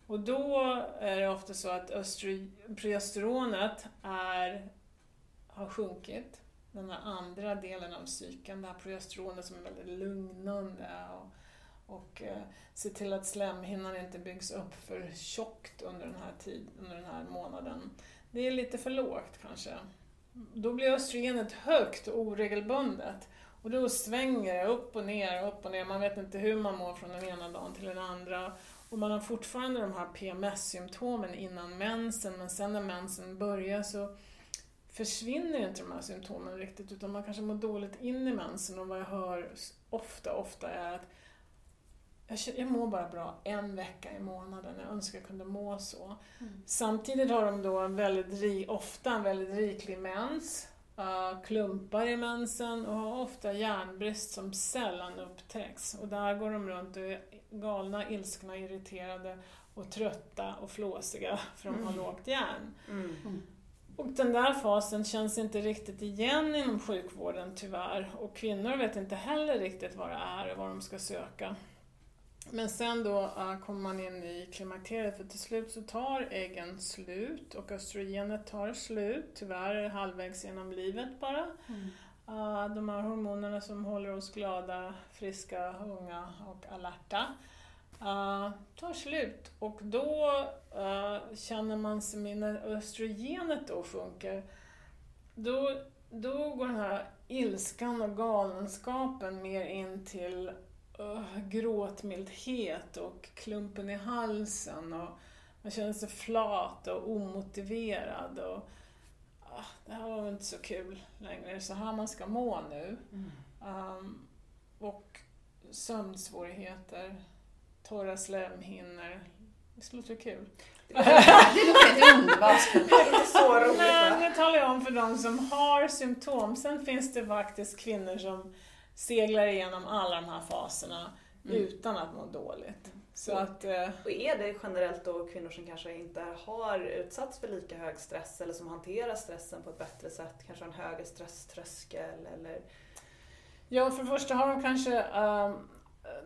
S3: Och då är det ofta så att östro- progesteronet är, har sjunkit. Den här andra delen av cykeln, det här progesteronet som är väldigt lugnande och, och eh, ser till att slemhinnan inte byggs upp för tjockt under den här, tid, under den här månaden. Det är lite för lågt kanske. Då blir östrogenet högt och oregelbundet. Och då svänger det upp och ner, upp och ner. Man vet inte hur man mår från den ena dagen till den andra. Och man har fortfarande de här PMS-symptomen innan mensen, men sen när mensen börjar så försvinner inte de här symptomen riktigt, utan man kanske mår dåligt in i mensen. Och vad jag hör ofta, ofta är att jag, mår bara bra en vecka i månaden. Jag önskar jag kunde må så. Samtidigt har de då en väldigt, ofta en väldigt riklig mens, klumpar i mensen och har ofta järnbrist som sällan upptäcks. Och där går de runt och är galna, ilskna, irriterade och trötta och flåsiga för de har
S2: Mm.
S3: lågt järn.
S2: Mm.
S3: Och den där fasen känns inte riktigt igen inom sjukvården tyvärr. Och kvinnor vet inte heller riktigt vad det är och vad de ska söka. Men sen då äh, kommer man in i klimakteriet för till slut så tar äggen slut och östrogenet tar slut. Tyvärr är det halvvägs genom livet bara. Uh, de här hormonerna som håller oss glada, friska, unga och alerta uh, tar slut. Och då uh, känner man sig, när östrogenet då sjunker, då, då går den här ilskan och galenskapen mer in till uh, gråtmildhet och klumpen i halsen och man känner sig flat och omotiverad och det här var inte så kul längre, så här man ska må nu. Um, och sömnsvårigheter, torra slemhinnor. Det låter kul. <laughs>
S1: Det låter underbart.
S2: Inte så roligt
S3: Men det talar jag om för de som har symptom. Sen finns det faktiskt kvinnor som seglar igenom alla de här faserna
S1: Mm.
S3: utan att må dåligt. Så
S2: Mm.
S3: att, eh,
S2: Och är det generellt då kvinnor som kanske inte har utsatts för lika hög stress eller som hanterar stressen på ett bättre sätt, kanske har en högre stresströskel eller
S3: ja, för det första har de kanske ehm,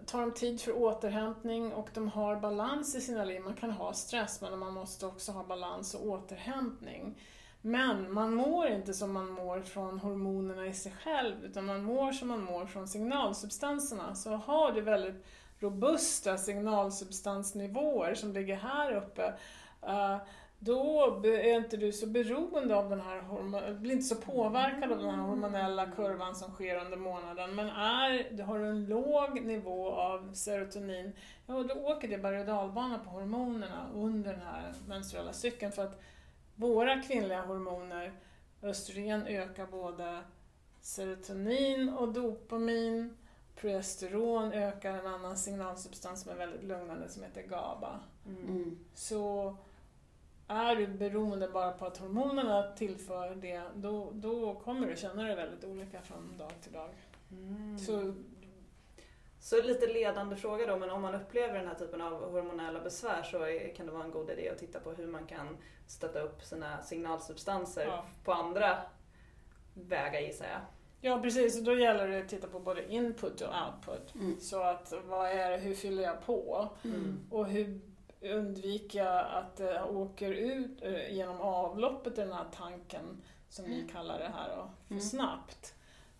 S3: tar de tid för återhämtning och de har balans i sina liv. Man kan ha stress men man måste också ha balans och återhämtning. Men man mår inte som man mår från hormonerna i sig själv utan man mår som man mår från signalsubstanserna. Så har du väldigt robusta signalsubstansnivåer som ligger här uppe eh, då är inte du så beroende av den här blir inte så påverkad av den här hormonella kurvan som sker under månaden. Men är, har du en låg nivå av serotonin, ja då åker det berg och dalbana på hormonerna under den här menstruella cykeln. För att våra kvinnliga hormoner, östrogen ökar både serotonin och dopamin. Progesteron ökar en annan signalsubstans som är väldigt lugnande som heter GABA.
S1: Mm.
S3: Så är du beroende bara på att hormonerna tillför det, då, då kommer du känna dig väldigt olika från dag till dag.
S2: Mm.
S3: Så
S2: Så lite ledande fråga då, men om man upplever den här typen av hormonella besvär så är, kan det vara en god idé att titta på hur man kan stötta upp sina signalsubstanser
S3: Ja.
S2: på andra vägar gissar jag.
S3: Ja precis, och då gäller det att titta på både input och output.
S1: Mm.
S3: Så att vad är det, hur fyller jag på?
S1: Mm.
S3: Och hur undviker jag att det åker ut eh, genom avloppet i den här tanken, som vi kallar det här då, för
S1: Mm.
S3: snabbt.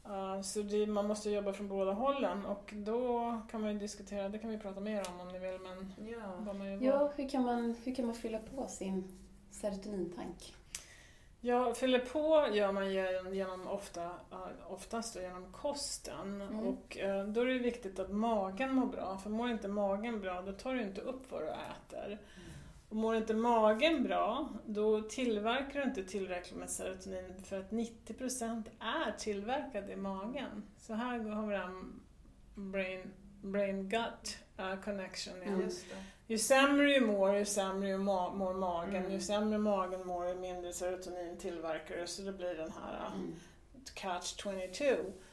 S3: Uh, så det, man måste jobba från båda hållen och då kan man ju diskutera, det kan vi prata mer om om ni vill, men
S2: Ja.
S3: vad man.
S1: Ja, hur kan, man, hur kan man fylla på sin serotonintank?
S3: Ja, fyller på gör man genom, genom ofta, oftast genom kosten.
S1: Mm.
S3: Och eh, då är det viktigt att magen mår bra. För mår inte magen bra, då tar du inte upp vad du äter. Och mår inte magen bra, då tillverkar du inte tillräckligt med serotonin för att 90% är tillverkad i magen. Så här har vi den brain, brain-gut eh, connection igen.
S1: Mm.
S2: Just det.
S3: Ju sämre du mår, ju sämre ma- mår magen.
S2: Mm.
S3: Ju sämre magen mår, ju mindre serotonin tillverkar du. Så det blir den här uh,
S1: Mm.
S3: catch 22.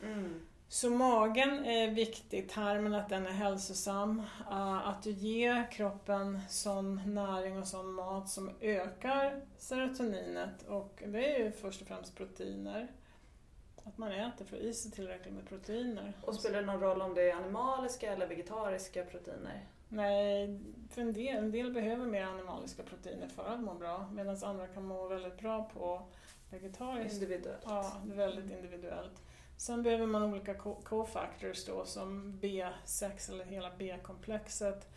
S2: Mm.
S3: Så magen är viktig, tarmen att den är hälsosam. uh, att du ger kroppen sån näring och sån mat som ökar serotoninet. Och det är ju först och främst proteiner. Att man äter för i sig tillräckligt med proteiner.
S2: Och spelar det någon roll om det är animaliska eller vegetariska proteiner?
S3: Nej, för en del, en del behöver mer animaliska proteiner för att må bra medan andra kan må väldigt bra på vegetariskt.
S2: Individuellt?
S3: Ja, det är väldigt individuellt. Sen behöver man olika co- cofactors då som B6 eller hela B-komplexet.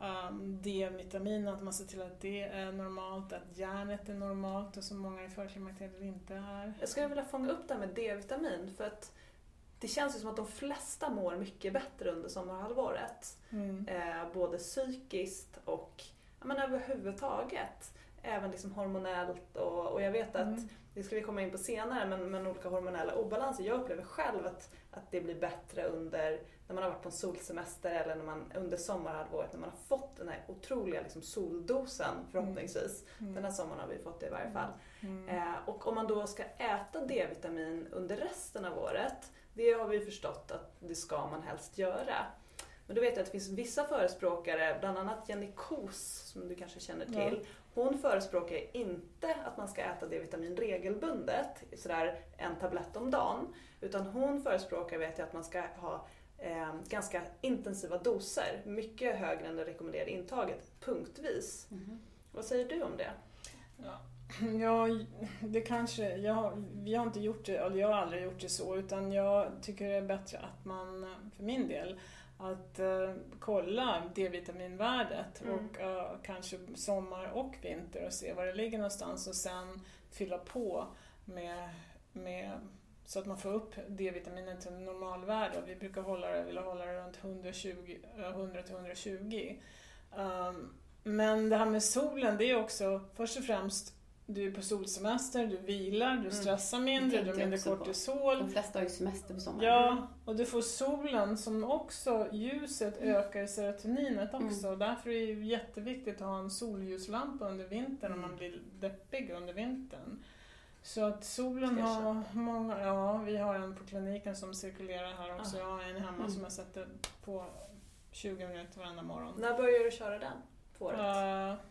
S3: Um, D-vitamin, att man ser till att det är normalt, att järnet är normalt och som många i förklimakteriet inte är.
S2: Jag skulle vilja fånga upp det här med D-vitamin för att det känns ju som att de flesta mår mycket bättre under sommarhalvåret.
S3: Mm.
S2: Eh, både psykiskt och ja, men överhuvudtaget. Även liksom hormonellt och, och jag vet att,
S3: Mm.
S2: det ska vi komma in på senare, men, men olika hormonella obalanser. Jag upplever själv att, att det blir bättre under när man har varit på en solsemester eller när man, under sommarhalvåret när man har fått den här otroliga liksom, soldosen förhoppningsvis.
S3: Mm.
S2: Den här sommaren har vi fått det i varje fall.
S3: Mm.
S2: Eh, och om man då ska äta D-vitamin under resten av året, det har vi förstått att det ska man helst göra. Men då vet jag att det finns vissa förespråkare, bland annat Jenny Kos som du kanske känner till. Hon förespråkar inte att man ska äta D-vitamin regelbundet, sådär en tablett om dagen. Utan hon förespråkar vet jag att man ska ha eh, ganska intensiva doser, mycket högre än det rekommenderade intaget, punktvis.
S1: Mhm.
S2: Vad säger du om det?
S3: Ja, det kanske, jag, vi har inte gjort det, eller jag har aldrig gjort det så, utan jag tycker det är bättre att man, för min del, att eh, kolla D-vitaminvärdet
S2: Mm.
S3: och eh, kanske sommar och vinter och se var det ligger någonstans och sen fylla på med, med så att man får upp D-vitaminet till normalvärde. Vi brukar hålla det, vilja hålla det runt 120, eh, 100-120. Um, men det här med solen, det är också först och främst du är på solsemester, du vilar, du stressar mindre, du har mindre kortisol.
S1: De flesta har ju semester på sommaren.
S3: Ja, och du får solen som också, ljuset
S1: Mm.
S3: ökar serotorinet också. Därför är det ju jätteviktigt att ha en solljuslampa under vintern om man blir deppig under vintern. Så att solen har många, ja vi har en på kliniken som cirkulerar här också.
S2: Ah.
S3: Jag har en hemma
S1: Mm.
S3: som jag sätter på 20 minuter varenda morgon.
S2: När börjar du köra den på året?
S3: Uh,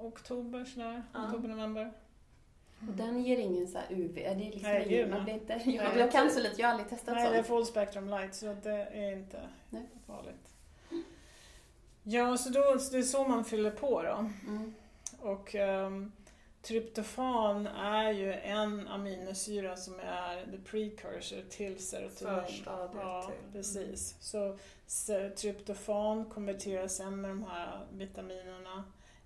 S3: oktober sådär,
S2: Ja.
S3: oktober, november.
S1: Och den ger ingen så här UV, är det liksom
S3: Nej,
S1: ingen, man
S3: nej.
S1: blir inte,
S3: Nej,
S1: jag,
S3: det-
S1: jag kan så lite, jag har aldrig testat
S3: Nej, det är
S1: sånt.
S3: full spectrum light så det är inte
S1: Nej.
S3: farligt. Ja, så då, så det är så man fyller på då.
S1: Mm.
S3: Och um, tryptofan är ju en aminosyra som är the precursor till serotonin.
S2: Förstadiet
S3: Ja,
S2: till.
S3: precis. Så se- tryptofan konverteras sen med de här vitaminerna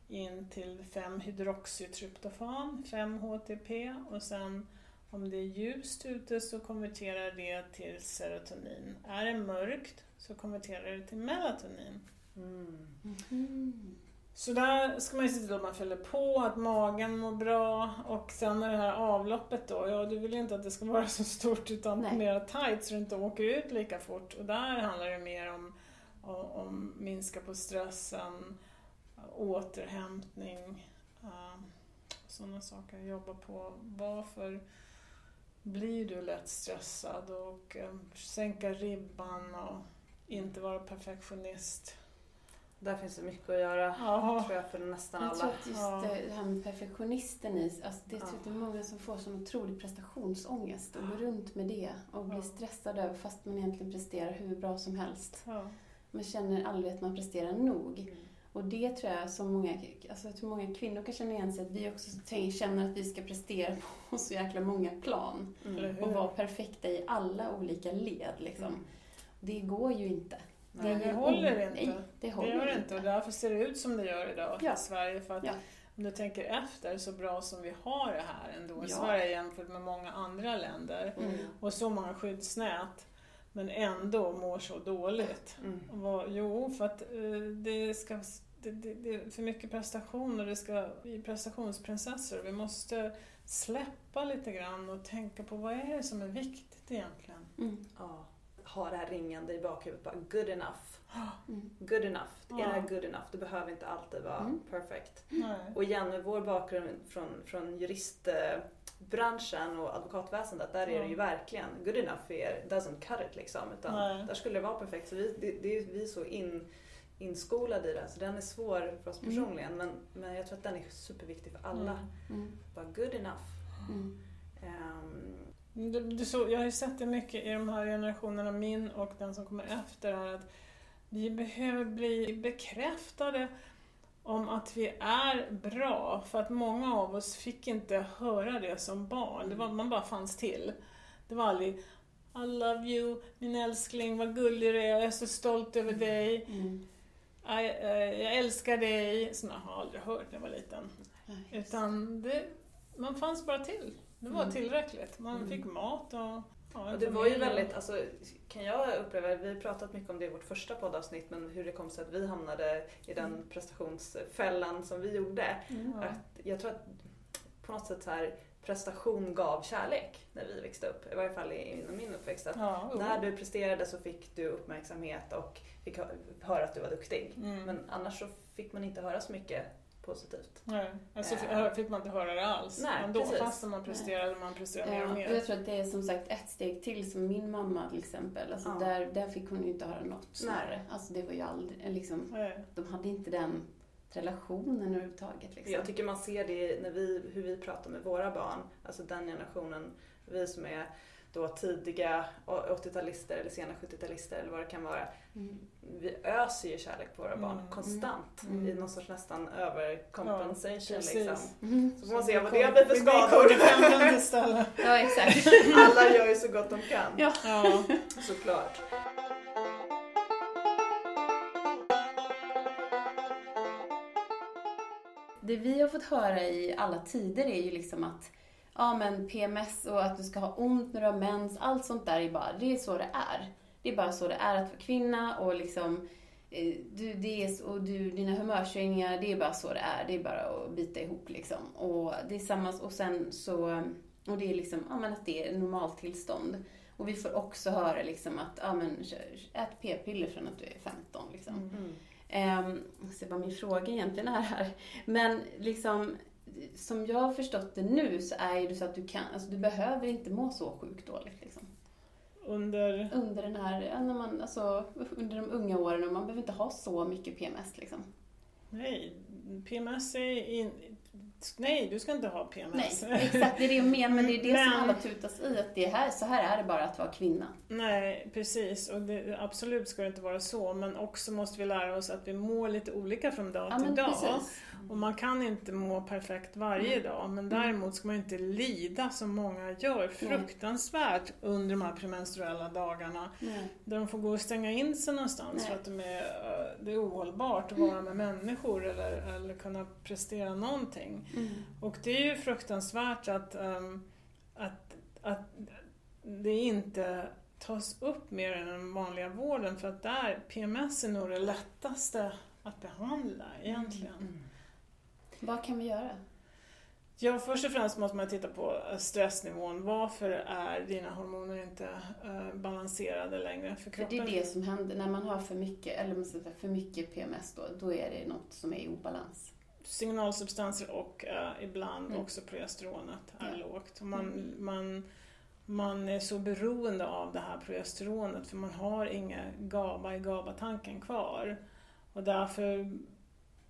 S3: in till 5-hydroxytryptofan, 5-HTP och sen om det är ljust ute så konverterar det till serotonin. Är det mörkt så konverterar det till melatonin.
S2: Mm.
S1: Mm.
S3: Så där ska man ju se till att man fyller på, att magen mår bra och sen är det här avloppet då, ja du vill ju inte att det ska vara så stort utan
S1: Nej.
S3: mer tight så du inte åker ut lika fort. Och där handlar det mer om om, om minska på stressen, återhämtning, uh, sådana saker. Jobba på varför blir du lätt stressad och eh, sänka ribban och inte vara perfektionist.
S2: Där finns det mycket att göra,
S3: Ja.
S2: tror jag, för nästan
S1: Jag tror
S2: alla.
S1: att just
S3: Ja.
S1: det här med perfektionisten i, alltså det, tror
S2: Ja.
S1: att det är många som får sån otrolig prestationsångest och går runt med det och blir
S3: Ja.
S1: stressade över fast man egentligen presterar hur bra som helst.
S3: Ja.
S1: Man känner aldrig att man presterar nog. Och det tror jag som många, alltså jag tror många kvinnor kan känna igen sig att vi också känner att vi ska prestera på <laughs> så jäkla många plan.
S2: Mm.
S1: Och vara perfekta i alla olika led liksom.
S2: Mm.
S1: Det går ju inte.
S3: Nej, det håller inte.
S1: Nej, det
S3: Det
S1: håller
S3: gör det inte och därför ser det ut som det gör idag
S1: Ja.
S3: i Sverige. För att
S1: Ja.
S3: om du tänker efter, så bra som vi har det här ändå i
S1: Ja.
S3: Sverige jämfört med många andra länder
S1: Mm.
S3: och så många skyddsnät men ändå mår så dåligt.
S2: Mm.
S3: Vad, jo, för att eh, det ska det, det, det är för mycket prestation och det ska bli prestationsprinsessor. Vi måste släppa lite grann och tänka på vad är det som är viktigt egentligen.
S1: Mm.
S2: Ja. Ha det här ringande i bakhuvudet bara, good enough. <gasps>
S1: Mm.
S2: Good enough. Är det
S3: Ja.
S2: här good enough? Det behöver inte alltid vara
S1: Mm.
S2: perfect.
S3: Nej.
S2: Och igen med vår bakgrund från, från juristbranschen och advokatväsendet, där är det ju
S3: Ja.
S2: verkligen good enough är, doesn't cut it liksom. Utan
S3: Nej.
S2: där skulle det vara perfekt. Så vi, det, det är vi är så in, inskolade i det. Så den är svår för oss
S1: Mm.
S2: personligen. Men, men jag tror att den är superviktig för alla.
S1: Mm.
S2: Bara good enough.
S1: Mm.
S2: Ehm,
S3: Du, du så, jag har ju sett det mycket i de här generationerna, min och den som kommer efter, här, att vi behöver bli bekräftade om att vi är bra. För att många av oss fick inte höra det som barn. Det var, man bara fanns till. Det var aldrig I love you, min älskling, vad gullig du är, jag är så stolt över dig,
S1: Mm.
S3: Eh, jag älskar dig. Såna har jag aldrig hört när jag var liten. Utan det, man fanns bara till. Det var
S1: Mm.
S3: tillräckligt. Man
S1: Mm.
S3: fick mat och ja,
S2: Och det var ju väldigt, alltså, kan jag uppleva, vi har pratat mycket om det i vårt första poddavsnitt, men hur det kom sig att vi hamnade i den
S1: Mm.
S2: prestationsfällan som vi gjorde.
S3: Ja.
S2: Att jag tror att på något sätt så här, prestation gav kärlek när vi växte upp, i varje fall inom min uppväxt. Att
S3: Ja,
S2: när du presterade så fick du uppmärksamhet och fick hö- höra att du var duktig.
S3: Mm.
S2: Men annars så fick man inte höra så mycket positivt.
S3: Nej, alltså
S2: Äh.
S3: fick man inte höra det alls.
S2: Nej,
S3: men då,
S2: precis.
S3: fast man presterade, man presterade mer och mer.
S1: jag tror att det är som sagt ett steg till som min mamma till exempel. Alltså
S2: Ja.
S1: där, där fick hon ju inte höra något snarare. Alltså det var ju aldrig, liksom,
S3: Nej.
S1: de hade inte den relationen överhuvudtaget. Liksom.
S2: Jag tycker man ser det när vi, hur vi pratar med våra barn, alltså den generationen, vi som är då tidiga 80-talister eller sena 70-talister eller vad det kan vara.
S1: Mm.
S2: Vi öser ju kärlek på våra barn
S3: Mm.
S2: konstant
S1: Mm.
S2: i någon sorts nästan övercompensation.
S3: precis.
S2: liksom.
S1: Mm.
S2: Så får man se vad det blir för skador. <laughs>
S1: Ja, exakt. <laughs>
S2: Alla gör ju så gott de kan,
S1: Ja.
S3: Ja. <laughs>
S2: såklart.
S1: Det vi har fått höra i alla tider är ju liksom att ja men PMS och att du ska ha ont när du har mens, allt sånt där är bara, det är så det är. Det är bara så det är att vara kvinna och liksom eh, du, det är, så- och du, dina humörsvängningar, det är bara så det är. Det är bara att bita ihop liksom. Och det är samma, och sen så, och det är liksom, ja men att det är normaltillstånd. Och vi får också höra liksom att, ja men ät p-piller från att du är 15 liksom.
S3: Mm.
S1: Um, ser vad min fråga egentligen är här. Men liksom, som jag har förstått det nu så är det så att du kan, alltså du behöver inte må så sjukt dåligt liksom.
S3: Under...
S1: Under den här, när man, alltså under de unga åren och man behöver inte ha så mycket PMS liksom.
S3: Nej, PMS är in... Nej, du ska inte ha PMS.
S1: Nej, exakt det är det jag menar men det är det som
S3: Men-
S1: alla tutas i att det här, så här är det bara att vara kvinna.
S3: Nej, precis. Och det, absolut ska det inte vara så. Men också måste vi lära oss att vi mår lite olika från dag
S1: Ja
S3: till
S1: men
S3: dag.
S1: precis.
S3: Och man kan inte må perfekt varje dag men däremot ska man inte lida som många gör fruktansvärt under de här premenstruella dagarna.
S1: Nej.
S3: Där de får gå och stänga in sig någonstans
S1: Nej.
S3: för att de är, eh, det är ohållbart att vara med människor eller, eller kunna prestera någonting.
S1: Mm.
S3: Och det är ju fruktansvärt att, ehm, att, att det inte tas upp mer än den vanliga vården för att där, PMS är nog det lättaste att behandla egentligen.
S1: Mm. Vad kan vi göra?
S3: Ja, först och främst måste man titta på stressnivån. Varför är dina hormoner inte eh, balanserade längre? För
S1: För
S3: kroppen
S1: det är det som händer när man har för mycket, eller för mycket PMS då, då är det något som är i obalans.
S3: signalsubstanser och eh, ibland
S1: Mm.
S3: också progesteronet är
S1: Ja.
S3: lågt. Man, man, man är så beroende av det här progesteronet för man har inga GABA i GABA-tanken kvar. Och därför,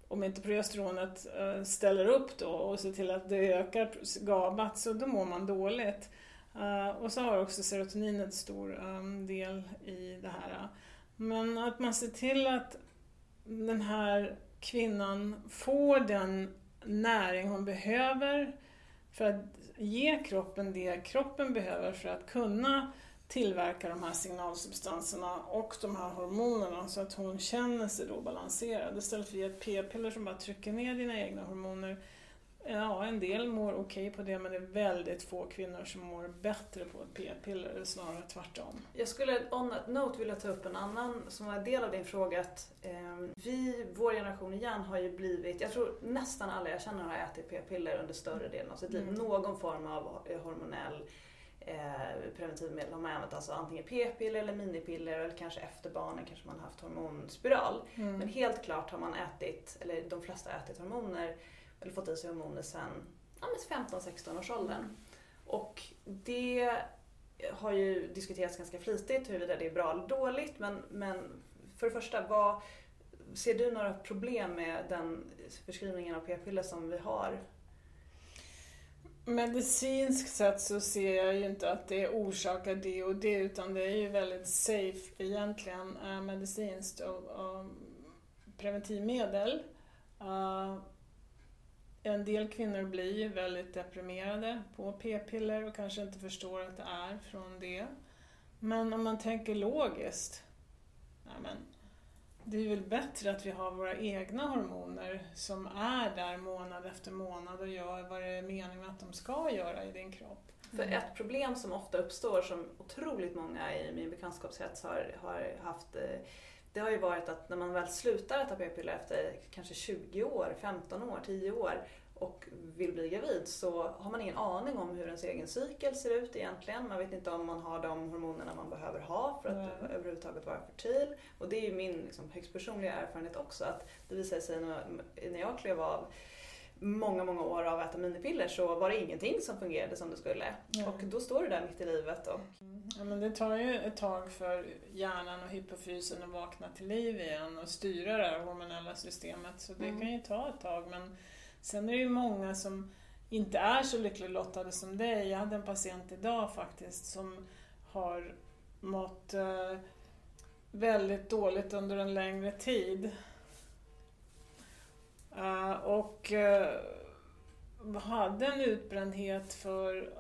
S3: om inte progesteronet eh, ställer upp då och ser till att det ökar GABA så då mår man dåligt. Eh, och så har också serotoninet stor ehm, del i det här. Men att man ser till att den här kvinnan får den näring hon behöver för att ge kroppen det kroppen behöver för att kunna tillverka de här signalsubstanserna och de här hormonerna så att hon känner sig då balanserad. Istället för att ge ett p-piller som bara trycker ner dina egna hormoner. Ja, en del mår okej på det men det är väldigt få kvinnor som mår bättre på ett p-piller, snarare tvärtom.
S2: Jag skulle on that note vilja ta upp en annan som var en del av din fråga. Att, eh, vi, vår generation igen, har ju blivit, jag tror nästan alla jag känner har ätit p-piller under större delen av sitt liv.
S3: Mm.
S2: Någon form av eh, hormonell eh, preventivmedel har man använt. Alltså antingen p-piller eller minipiller eller kanske efter barnen kanske man har haft hormonspiral.
S3: Mm.
S2: Men helt klart har man ätit, eller de flesta har ätit hormoner, eller fått i sig hormoner sen ja, men 15-16 års åldern. Och det har ju diskuterats ganska flitigt huruvida det är bra eller dåligt. Men, men för det första, vad, ser du några problem med den förskrivningen av p-piller som vi har?
S3: Medicinskt sett så ser jag ju inte att det orsakar det och det utan det är ju väldigt safe egentligen äh, medicinskt och, och preventivmedel. Uh, en del kvinnor blir ju väldigt deprimerade på p-piller och kanske inte förstår att det är från det. Men om man tänker logiskt, nej men, det är väl bättre att vi har våra egna hormoner som är där månad efter månad och gör vad det är meningen att de ska göra i din kropp.
S2: För ett problem som ofta uppstår, som otroligt många i min bekantskapskrets har, har haft, eh, det har ju varit att när man väl slutar äta p-piller efter kanske 20 år, 15 år, 10 år och vill bli gravid så har man ingen aning om hur ens egen cykel ser ut egentligen. Man vet inte om man har de hormonerna man behöver ha för att
S3: Nej.
S2: överhuvudtaget vara fertil. Och det är ju min liksom, högst personliga erfarenhet också att det visade sig när jag klev av många, många år av att äta minipiller så var det ingenting som fungerade som det skulle.
S3: Nej.
S2: Och då står du där mitt i livet och
S3: Ja, men det tar ju ett tag för hjärnan och hypofysen att vakna till liv igen och styra det här hormonella systemet. Så det
S1: Mm.
S3: kan ju ta ett tag. Men sen är det ju många som inte är så lyckligt lottade som dig. Jag hade en patient idag faktiskt som har mått eh, väldigt dåligt under en längre tid. Eh, och eh, hade en utbrändhet för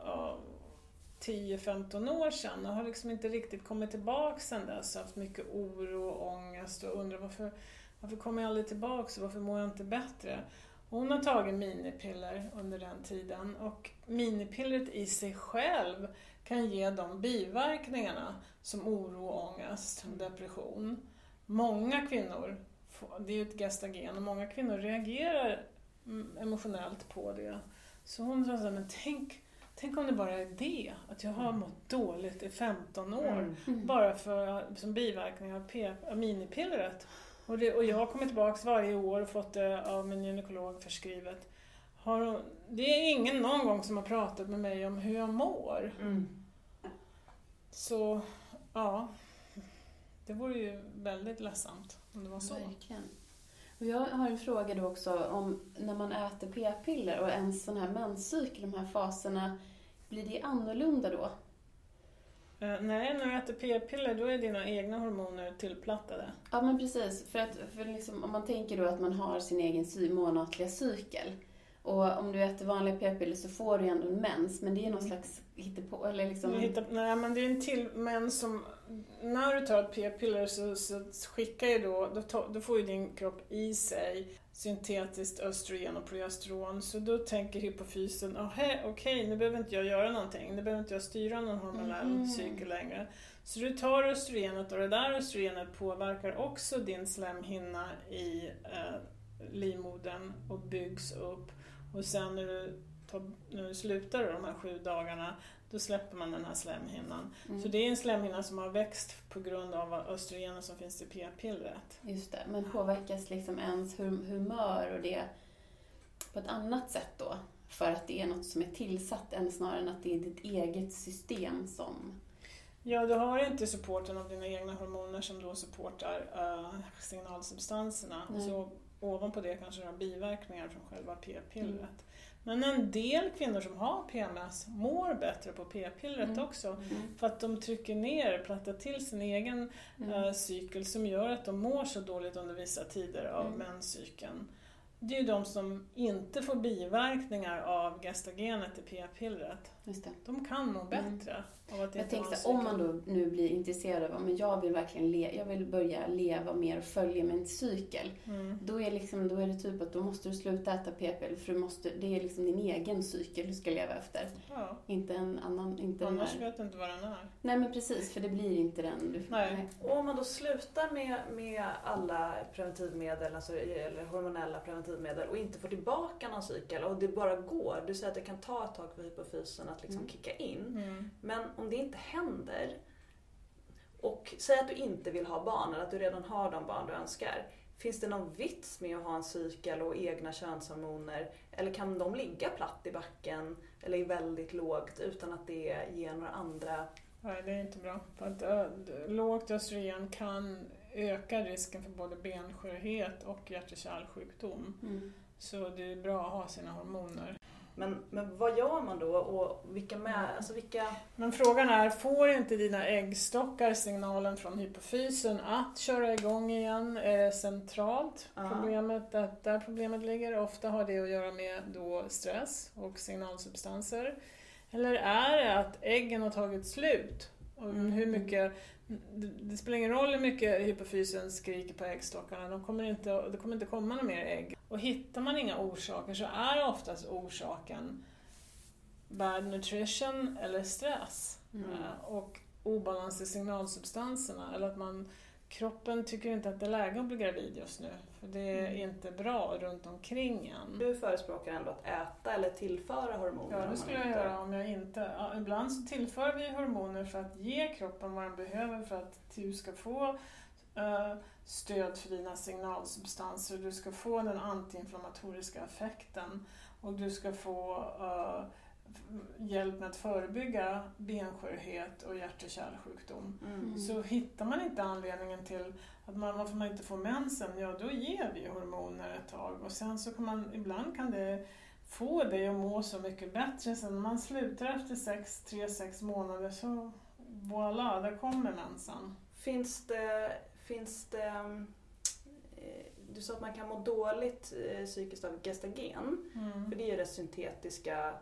S3: 10-15 år sedan och har liksom inte riktigt kommit tillbaka sedan dess. Har Haft mycket oro och ångest och undrar varför, varför kommer jag aldrig tillbaka och varför mår jag inte bättre? Hon har tagit minipiller under den tiden och minipillret i sig själv kan ge de biverkningarna som oro, ångest och depression. Många kvinnor, det är ju ett gestagen, och många kvinnor reagerar mm, emotionellt på det. Så hon sa så här, men tänk, tänk om det bara är det, att jag har mått dåligt i 15 år.
S1: Mm.
S3: Bara för, som biverkning av minipillret. Och, det, och jag har kommit tillbaka varje år och fått det av min gynekolog förskrivet. Har det är ingen någon gång som har pratat med mig om hur jag mår. Så, ja. Det vore ju väldigt ledsamt om det var så.
S1: Verkligen. Och jag har en fråga då också om när man äter p-piller och en sån här menscykel, de här faserna, blir det annorlunda då?
S3: Eh, nej, när du äter p-piller då är dina egna hormoner tillplattade.
S1: Ja men precis, för, att, för liksom, om man tänker då att man har sin egen sy- månatliga cykel och om du äter vanliga p-piller så får du ändå en mens, men det är någon slags hittepå, eller liksom...
S3: Hittar, nej men det är en till men som, när du tar ett p-piller så, så skickar ju då, då, då får ju din kropp i sig syntetiskt östrogen och progesteron. Så då tänker hypofysen, oh, okej okay, nu behöver inte jag göra någonting, nu behöver inte jag styra någon hormonell
S1: Mhm.
S3: cykel längre. Så du tar östrogenet och det där östrogenet påverkar också din slemhinna i eh, livmodern och byggs upp. Och sen när du, tar, när du slutar då, de här sju dagarna, då släpper man den här slemhinnan.
S1: Mm.
S3: Så det är en slemhinna som har växt på grund av östrogenen som finns i p-pillret.
S1: Just det, men påverkas liksom ens hum- humör och det på ett annat sätt då? För att det är något som är tillsatt än snarare än att det är ditt eget system som...
S3: Ja, du har inte supporten av dina egna hormoner som då supportar uh, signalsubstanserna. Och så ovanpå det kanske du har biverkningar från själva p-pillret.
S1: Mm.
S3: Men en del kvinnor som har PMS mår bättre på p-pillret
S1: Mm.
S3: också.
S1: Mm.
S3: För att de trycker ner, plattar till sin egen
S1: Mm.
S3: eh, cykel som gör att de mår så dåligt under vissa tider av
S1: Mm.
S3: menscykeln. Det är ju de som inte får biverkningar av gestagenet i p-pillret.
S1: Just det.
S3: De kan må
S1: Mm.
S3: bättre av att
S1: Jag tänkte om man då nu blir intresserad av men jag vill verkligen le- jag vill börja leva mer och följa min cykel.
S3: Mm.
S1: Då är, liksom, då är det typ att då måste du sluta äta p-piller för du måste, det är liksom din egen cykel du ska leva efter.
S3: Ja.
S1: Inte en annan, inte den
S3: Annars
S1: här.
S3: vet du inte vad den är.
S1: Nej men precis, för det blir inte den du...
S3: Nej.
S2: Och om man då slutar med, med alla preventivmedel, alltså, eller hormonella preventivmedel och inte får tillbaka någon cykel och det bara går. Du säger att det kan ta ett tag för hypofysen att liksom
S1: Mm.
S2: kicka in.
S3: Mm.
S2: Men om det inte händer och säg att du inte vill ha barn eller att du redan har de barn du önskar. Finns det någon vits med att ha en cykel och egna könshormoner? Eller kan de ligga platt i backen eller väldigt lågt utan att det ger några andra
S3: Nej, det är inte bra. För att, lågt östrogen kan öka risken för både benskörhet och hjärt-kärlsjukdom.
S1: Mm.
S3: Så det är bra att ha sina hormoner.
S2: Men, men vad gör man då och vilka med, alltså vilka...
S3: Men frågan är, får inte dina äggstockar signalen från hypofysen att köra igång igen? Det centralt
S2: Ja.
S3: problemet, där, där problemet ligger? Ofta har det att göra med då stress och signalsubstanser. Eller är det att äggen har tagit slut?
S1: Mm.
S3: hur mycket, det, det spelar ingen roll hur mycket hypofysen skriker på äggstockarna, de kommer inte, det kommer inte komma några mer ägg. Och hittar man inga orsaker så är oftast orsaken bad nutrition eller stress.
S1: Mm.
S3: Eh, Och obalans i signalsubstanserna. Eller att man, kroppen tycker inte att det är läge att bli gravid just nu. För det är
S1: Mm.
S3: inte bra runt omkring en.
S2: Du förespråkar ändå att äta eller tillföra hormoner.
S3: Ja, det skulle jag
S2: inte-
S3: göra om jag inte... Ja, ibland så tillför vi hormoner för att ge kroppen vad den behöver för att du ska få eh, stöd för dina signalsubstanser. Du ska få den antiinflammatoriska effekten och du ska få eh, hjälp med att förebygga benskörhet och hjärt-kärlsjukdom.
S2: Mm.
S3: Så hittar man inte anledningen till att man, varför man inte får mensen, ja då ger vi hormoner ett tag och sen så kan man, ibland kan det få dig att må så mycket bättre. Sen man slutar efter 3-6 månader så voilà, där kommer mensen.
S2: Finns det, finns det eh, du sa att man kan må dåligt eh, psykiskt av gestagen.
S3: Mm.
S2: För det är ju det syntetiska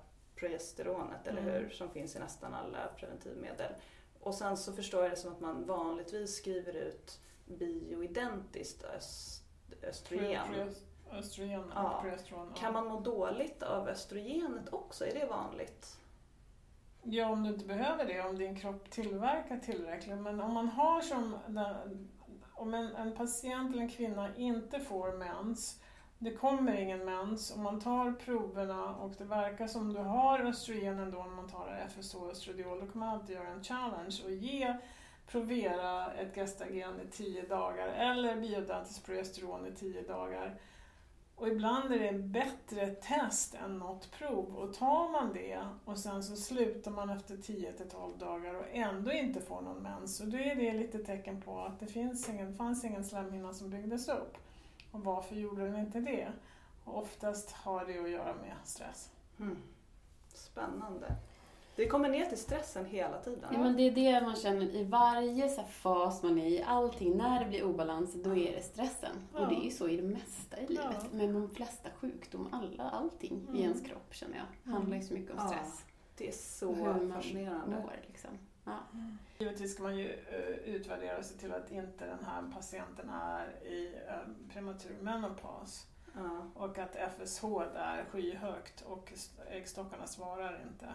S2: progesteronet, eller
S3: Mm.
S2: hur? Som finns i nästan alla preventivmedel. Och sen så förstår jag det som att man vanligtvis skriver ut bioidentiskt öst, östrogen.
S3: Östrogen
S2: Ja.
S3: progesteron. ja.
S2: Kan man må dåligt av östrogenet också? Är det vanligt?
S3: Ja, om du inte behöver det, om din kropp tillverkar tillräckligt. Men om man har som... Om en, en patient eller en kvinna inte får mens, det kommer ingen mens, och man tar proverna och det verkar som du har östrogen ändå när man tar FSO östradiol, då kan man alltid göra en challenge och ge Provera ett gestagen i 10 dagar eller bioidentiskt progesteron i 10 dagar. Och ibland är det en bättre test än något prov. Och tar man det och sen så slutar man efter 10-12 dagar och ändå inte får någon mens. Så då är det lite tecken på att det finns ingen, fanns ingen slemhinna som byggdes upp. Och varför gjorde den inte det? Och oftast har det att göra med stress.
S2: Mm. Spännande. Det kommer ner till stressen hela tiden.
S1: Ja, men det är det man känner i varje så här fas man är i, allting, när det blir obalans, då är det stressen.
S3: Ja.
S1: Och det är ju så i det mesta i livet.
S3: Ja.
S1: Men de flesta sjukdomar, alla, allting i
S3: Mm.
S1: ens kropp känner jag, handlar ju så mycket om
S2: Ja. Det är så
S1: Och hur man
S2: fascinerande.
S1: mår liksom. Ja.
S3: Givetvis ska man ju eh, utvärdera och se till att inte den här patienten är i eh, prematur menopaus.
S2: Ja.
S3: Och att FSH är skyhögt och äggstockarna svarar inte.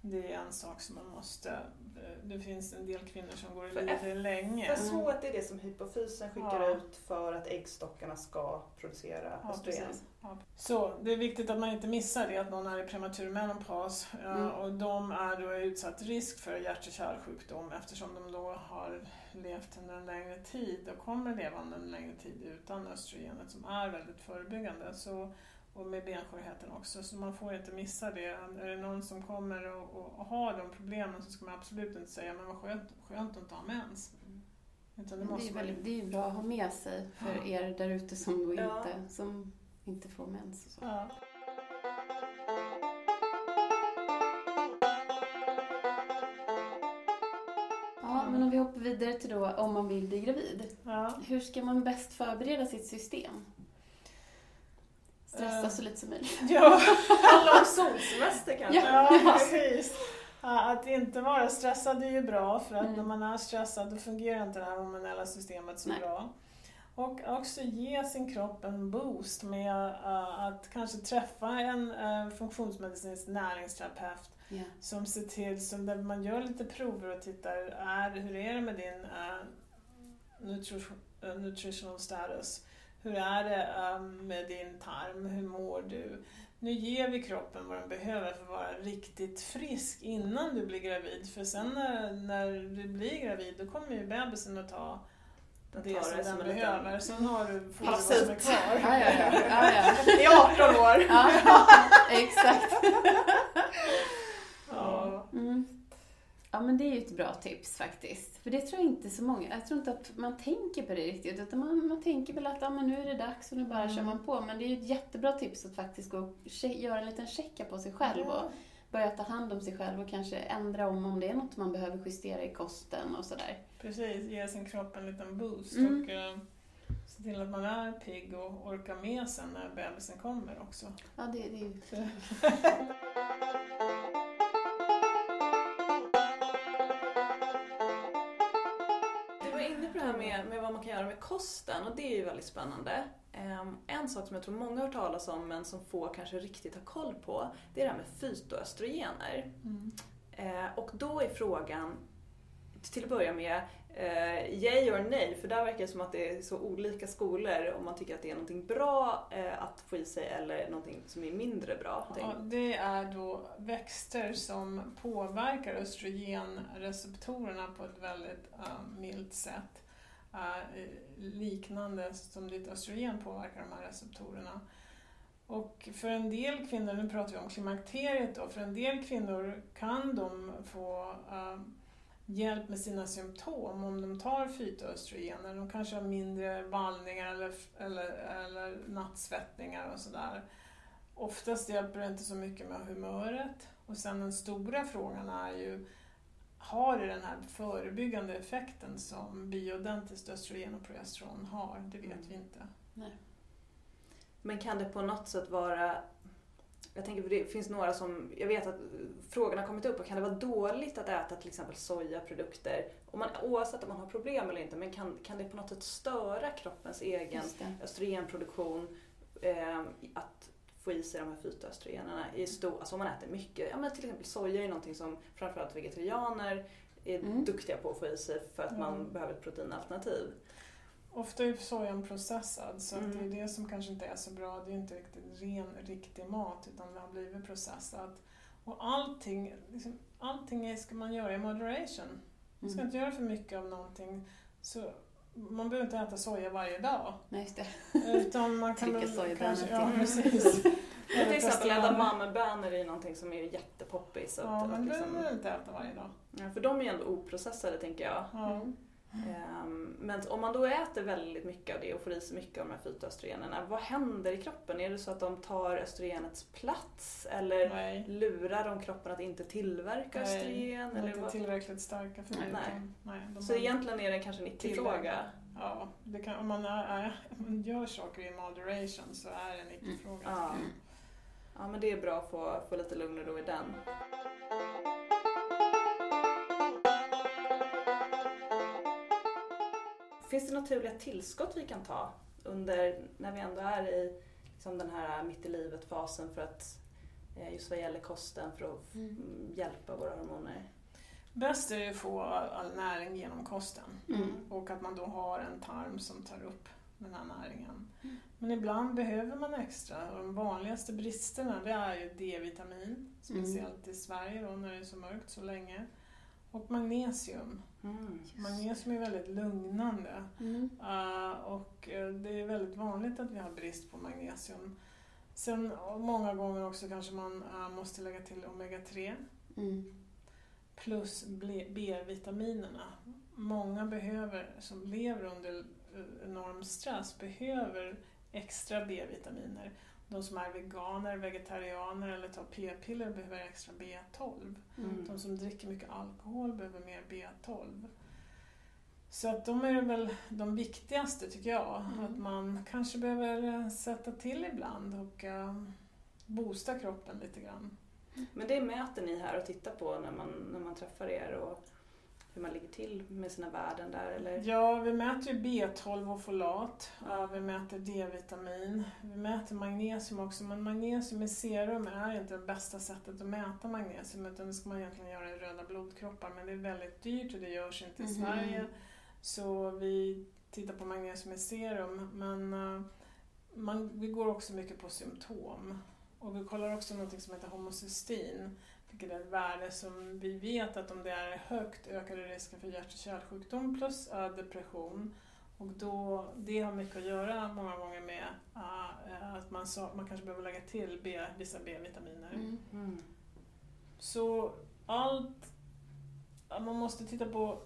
S3: Det är en sak som man måste... eh, Det finns en del kvinnor som går i livet länge.
S2: Att det är det som hypofysen skickar
S3: Ja.
S2: ut för att äggstockarna ska producera
S3: Ja,
S2: östrogen.
S3: Ja. Så det är viktigt att man inte missar det, att någon är i prematur menopaus. Ja,
S1: Mm.
S3: Och de är då i utsatt risk för hjärt och kärlsjukdom eftersom de då har levt under en längre tid och kommer leva under en längre tid utan östrogenet som är väldigt förebyggande. Så, och med benskörheten också, så man får inte missa det. Är det någon som kommer och, och, och har de problemen så ska man absolut inte säga men vad skönt, skönt att inte ha mens. Utan det
S1: Men Det,
S3: måste
S1: är
S3: man
S1: väldigt, det är ju bra att ha med sig för
S3: Ja.
S1: er där ute som
S2: Ja.
S1: inte, som inte får mens och så.
S3: Ja.
S1: Ja, men om vi hoppar vidare till då om man vill bli gravid.
S3: Ja.
S1: Hur ska man bäst förbereda sitt system? Stressa
S3: Eh.
S1: så lite som möjligt. <laughs>
S3: ja.
S2: Handlar om solsemester kanske?
S3: Ja,
S1: Ja.
S3: precis. Att inte vara stressad är ju bra för att
S1: Mm.
S3: när man är stressad då fungerar inte det här hormonella systemet så
S1: Nej.
S3: bra. Och också ge sin kropp en boost med eh, att kanske träffa en uh, funktionsmedicinsk näringsterapeut
S1: Ja.
S3: som ser till så där man gör lite prover och tittar är, hur är det med din nutrition, eh, nutritional status? Hur är det eh, med din tarm? Hur mår du? Nu ger vi kroppen vad den behöver för att vara riktigt frisk innan du blir gravid. För sen när, när du blir gravid då kommer ju bebisen att ta
S2: Den
S3: det
S2: tar
S3: som
S2: det
S3: den
S2: som en liten
S3: behöver. Sen har du
S2: Parasit.
S3: som är kvar.
S1: Ja, ja, ja. <laughs> ja, ja.
S2: I 18 år!
S1: ja exakt. <laughs>
S3: Ja.
S1: Mm. Ja men det är ju ett bra tips faktiskt. För det tror jag inte så många, jag tror inte att man tänker på det riktigt. Utan man, man tänker väl att ja, men nu är det dags och nu bara
S3: Mm.
S1: kör man på. Men det är ju ett jättebra tips att faktiskt gå och göra en liten checka på sig själv och börja ta hand om sig själv och kanske ändra om om det är något man behöver justera i kosten och sådär.
S3: Precis, ge sin kropp en liten boost
S1: Mm.
S3: och eh, se till att man är pigg och orkar med sen när bebisen kommer också.
S1: Ja, det, det är ju... <laughs>
S2: var inne på det här med, med vad man kan göra med kosten och det är ju väldigt spännande. Ehm, en sak som jag tror många har hört talas om men som få kanske riktigt har koll på det är det här med fytoöstrogener.
S3: Mm.
S2: Eh, och då är frågan, till att börja med, eh, yay or nej? För där verkar det som att det är så olika skolor om man tycker att det är någonting bra eh, att få i sig eller någonting som är mindre bra.
S3: Ja, det är då växter som påverkar östrogenreceptorerna på ett väldigt uh, milt sätt. Uh, liknande som ditt östrogen påverkar de här receptorerna. Och för en del kvinnor, nu pratar vi om klimakteriet då, för en del kvinnor kan de få uh, hjälp med sina symptom om de tar fytoöstrogener. De kanske har mindre vallningar eller, eller, eller nattsvettningar och sådär. Oftast hjälper det inte så mycket med humöret. Och sen den stora frågan är ju, har det den här förebyggande effekten som bioidentiskt östrogen och progesteron har? Det vet vi inte.
S2: Men kan det på något sätt vara jag tänker på det finns några som, jag vet att frågan har kommit upp, och kan det vara dåligt att äta till exempel sojaprodukter? Om man, oavsett om man har problem eller inte, men kan, kan det på något sätt störa kroppens egen östrogenproduktion eh, att få i sig de här fytoöstrogenerna i stor, alltså om man äter mycket. Ja men till exempel soja är någonting som framförallt vegetarianer är
S1: Mm.
S2: duktiga på att få i sig för att man
S3: Mm.
S2: behöver ett proteinalternativ.
S3: Ofta är sojan processad så att
S2: Mm.
S3: det är det som kanske inte är så bra. Det är inte riktigt ren, riktig mat utan det har blivit processat. Och allting, liksom, allting är, ska man göra i moderation. Man ska
S1: Mm.
S3: inte göra för mycket av någonting. Så man behöver inte äta soja varje dag.
S1: Nej, just det.
S3: Utan man kan
S1: Trycka
S3: väl
S1: sojabönor
S3: kanske,
S1: till.
S3: ja, precis. <laughs>
S2: Till exempel äta
S3: Eller
S2: mammebönor är ju någonting som är jättepoppis.
S3: Ja,
S2: att
S3: men det
S2: liksom-
S3: behöver man inte äta varje dag.
S2: Ja, för de är ju ändå oprocessade tänker jag.
S3: Ja.
S1: Mm.
S2: Men om man då äter väldigt mycket av det och får i sig mycket av de här fytoöstrogenerna, vad händer i kroppen? Är det så att de tar östrogenets plats eller
S3: Nej,
S2: lurar de kroppen att inte tillverka
S3: Nej,
S2: östrogen?
S3: de är inte
S2: vad?
S3: tillräckligt starka för det.
S2: Nej.
S3: nej,
S2: Så egentligen är det kanske en icke-fråga?
S3: Ja, kan, om, man är, är, om man gör saker i moderation så är det en icke-fråga.
S2: Ja.
S3: tycker jag.
S2: ja, men det är bra att få, få lite lugn och ro i den. Finns det naturliga tillskott vi kan ta under, när vi ändå är i liksom den här mitt i livet-fasen för att eh, just vad gäller kosten för att
S6: Mm.
S2: mm, hjälpa våra hormoner?
S3: Bäst är det att få all, all näring genom kosten.
S6: Mm.
S3: Och att man då har en tarm som tar upp den här näringen.
S6: Mm.
S3: Men ibland behöver man extra. Och de vanligaste bristerna det är ju D-vitamin, speciellt i Sverige då när det är så mörkt så länge. Och magnesium.
S2: Mm.
S3: Magnesium är väldigt lugnande.
S6: Mm.
S3: Uh, och eh, det är väldigt vanligt att vi har brist på magnesium. Sen många gånger också kanske man eh, måste lägga till omega-3
S6: Mm.
S3: plus B-vitaminerna. Många behöver, som lever under enorm stress behöver extra B-vitaminer. De som är veganer, vegetarianer eller tar p-piller behöver extra B12.
S6: Mm.
S3: De som dricker mycket alkohol behöver mer B12. Så att de är väl de viktigaste tycker jag.
S6: Mm.
S3: Att man kanske behöver eh, sätta till ibland och uh, boosta kroppen lite grann.
S2: Men det mäter ni här och tittar på när man, när man träffar er och hur man ligger till med sina värden där eller?
S3: Ja, vi mäter ju B12 och folat. Ja, vi mäter D-vitamin. Vi mäter magnesium också, men magnesium i serum är inte det bästa sättet att mäta magnesium utan det ska man egentligen göra i röda blodkroppar men det är väldigt dyrt och det görs inte i
S6: Mhm.
S3: Sverige. Så vi tittar på magnesium i serum men eh, man, vi går också mycket på symptom. Och vi kollar också något som heter homocystein ett värde som vi vet att om det är högt ökar det risken för hjärt och kärlsjukdom plus depression. Och då, det har mycket att göra många gånger med äh, att man, man kanske behöver lägga till B, vissa B-vitaminer.
S6: Mm.
S2: Mm.
S3: Så allt, man måste titta på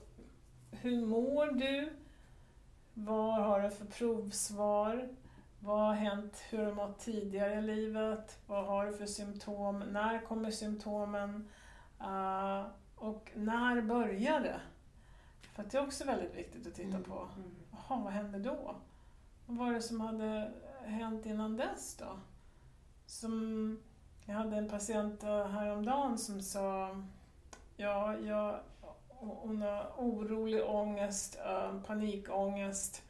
S3: hur mår du? Vad har du för provsvar? Vad har hänt? Hur har du mått tidigare i livet? Vad har du för symptom? När kommer symptomen? Ah, och när börjar det? För det är också väldigt viktigt att titta
S6: Mm.
S3: på.
S2: Mm.
S3: Jaha, vad hände då? Vad var det som hade hänt innan dess då? Som, jag hade en patient häromdagen som sa Ja, jag, hon har orolig ångest, eh, panikångest.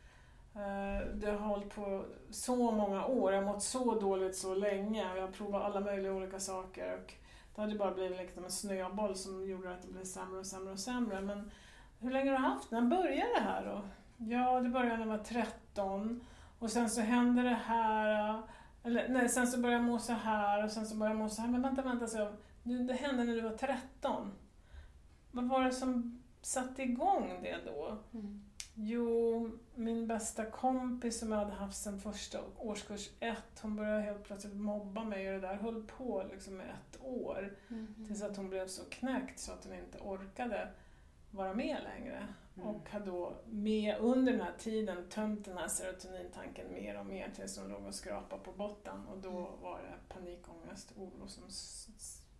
S3: Eh, det har hållit på så många år, jag har mått så dåligt så länge. och Jag har provat alla möjliga olika saker. Och det hade bara blivit liksom en snöboll som gjorde att det blev sämre och sämre och sämre. Men hur länge har du haft När började det här då? Ja, det började när jag var 13. Och sen så hände det här. Eller nej, sen så började jag må så här och sen så började jag må så här. Men vänta, vänta. Så, jag. det hände när du var 13. Vad var det som satte igång det då?
S6: Mm.
S3: Jo, min bästa kompis som jag hade haft sedan första årskurs ett, hon började helt plötsligt mobba mig och det där höll på liksom i ett år.
S6: Mm.
S3: Tills att hon blev så knäckt så att hon inte orkade vara med längre.
S2: Mm.
S3: Och hade då med, under den här tiden tömt den här serotonintanken mer och mer tills hon låg och skrapade på botten. Och då
S6: Mm.
S3: var det panikångest, oro som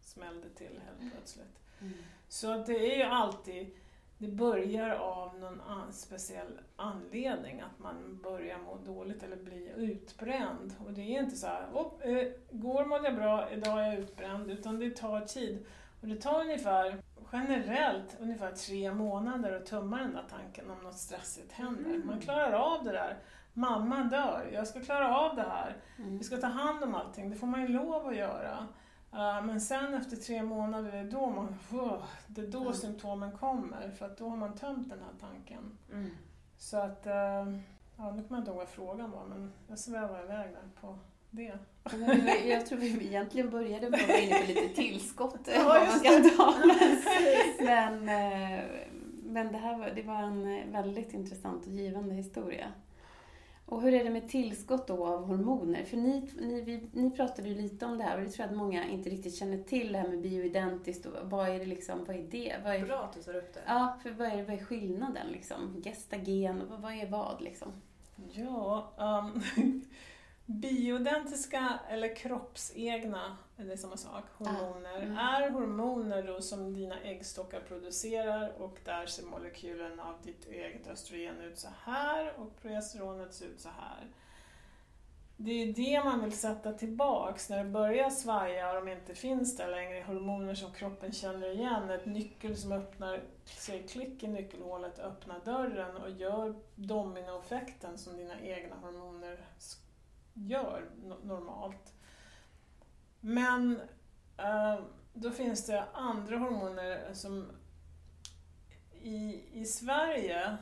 S3: smällde till helt plötsligt.
S6: Mm.
S3: Så det är ju alltid, det börjar av någon an, speciell anledning att man börjar må dåligt eller bli utbränd. Och det är inte så här, "Opp, eh, igår mådde jag bra, idag är jag utbränd, utan det tar tid. Och det tar ungefär, generellt, ungefär tre månader att tumma den där tanken om något stressigt händer.
S2: Mm.
S3: Man klarar av det där. Mamma dör, jag ska klara av det här.
S6: Mm.
S3: Vi ska ta hand om allting, det får man ju lov att göra. Uh, men sen efter tre månader, det är då, man, uh, det då
S6: Mm.
S3: symptomen kommer. För att då har man tömt den här tanken.
S2: Mm.
S3: Så att, uh, ja nu kommer jag inte ihåg vad frågan var men jag svävar iväg där på det.
S6: Men Jag tror vi egentligen började med att vara inne på lite tillskott. <laughs>
S3: Ja, just
S6: ta. Men, eh, men det här var, det var en väldigt intressant och givande historia. Och hur är det med tillskott då av hormoner? För ni, ni, vi, ni pratade ju lite om det här och det tror jag att många inte riktigt känner till det här med bioidentiskt och vad är det liksom, vad är det? Vad är,
S2: Bra att du tar upp det.
S6: ja, för vad är, vad är skillnaden liksom? Gestagen, vad, vad är vad liksom?
S3: Ja, um, <laughs> bioidentiska eller kroppsegna, det är samma sak, hormoner,
S6: mm.
S3: är hormoner då som dina äggstockar producerar och där ser molekylen av ditt eget östrogen ut så här och progesteronet ser ut så här. Det är det man vill sätta tillbaks när det börjar svaja och de inte finns där längre, hormoner som kroppen känner igen. Ett nyckel som öppnar, säger klick i nyckelhålet, öppnar dörren och gör dominoeffekten som dina egna hormoner s- gör normalt. Men eh, då finns det andra hormoner som i, i Sverige,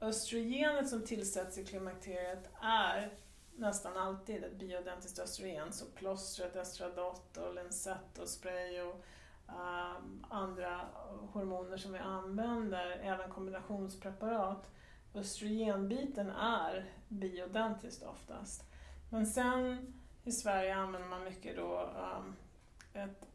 S3: östrogenet som tillsätts i klimakteriet är nästan alltid ett bioidentiskt östrogen. Så plåstret, Estradot och Lenset och spray och um, andra hormoner som vi använder, även kombinationspreparat. Östrogenbiten är bioidentiskt oftast. Men sen i Sverige använder man mycket då um, ett,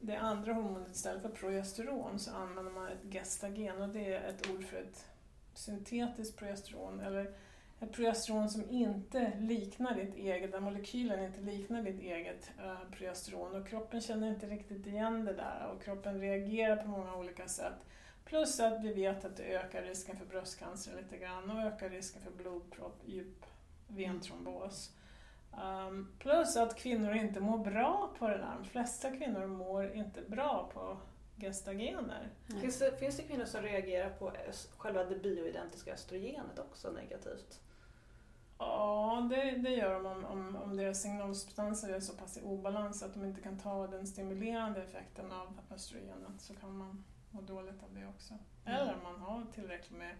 S3: det andra hormonet istället för progesteron så använder man ett gestagen och det är ett ord för ett syntetiskt progesteron eller ett progesteron som inte liknar ditt eget, där molekylen inte liknar ditt eget eh, progesteron och kroppen känner inte riktigt igen det där och kroppen reagerar på många olika sätt. Plus att vi vet att det ökar risken för bröstcancer lite grann och ökar risken för blodpropp, djup ventrombos. Um, plus att kvinnor inte mår bra på det där. De flesta kvinnor mår inte bra på gestagener.
S6: Nej.
S2: Finns det, finns det kvinnor som reagerar på själva det bioidentiska östrogenet också negativt?
S3: Ja, det, det gör de om, om, om deras signalsubstanser är så pass i obalans att de inte kan ta den stimulerande effekten av östrogenet så kan man må dåligt av det också. Eller om man har tillräckligt med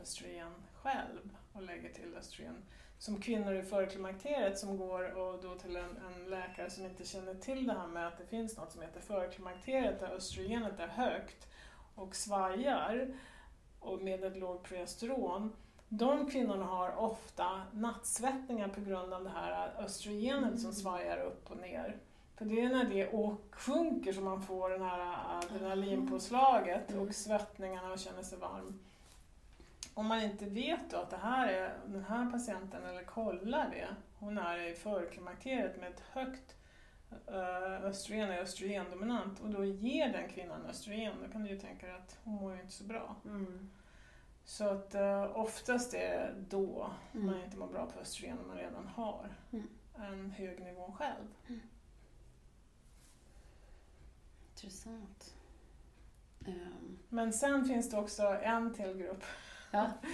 S3: östrogen själv och lägger till östrogen. Som kvinnor i förklimakteriet som går och då till en, en läkare som inte känner till det här med att det finns något som heter förklimakteriet där östrogenet är högt och svajar och med ett lågt progesteron de kvinnorna har ofta nattsvettningar på grund av det här östrogenet som svajar upp och ner. För det är när det och sjunker som man får det här adrenalinpåslaget och svettningarna och känner sig varm. Om man inte vet då att det här är den här patienten, eller kollar det, hon är i förklimakteriet med ett högt eh, östrogen, är östrogendominant och då ger den kvinnan östrogen, då kan du ju tänka dig att hon mår ju inte så bra.
S2: Mm.
S3: Så att uh, oftast är det då
S6: Mm.
S3: man inte mår bra på östrogen om man redan har
S6: Mm.
S3: en hög nivå själv.
S6: Intressant. Ehm,
S3: Men sen finns det också en till grupp
S6: ja.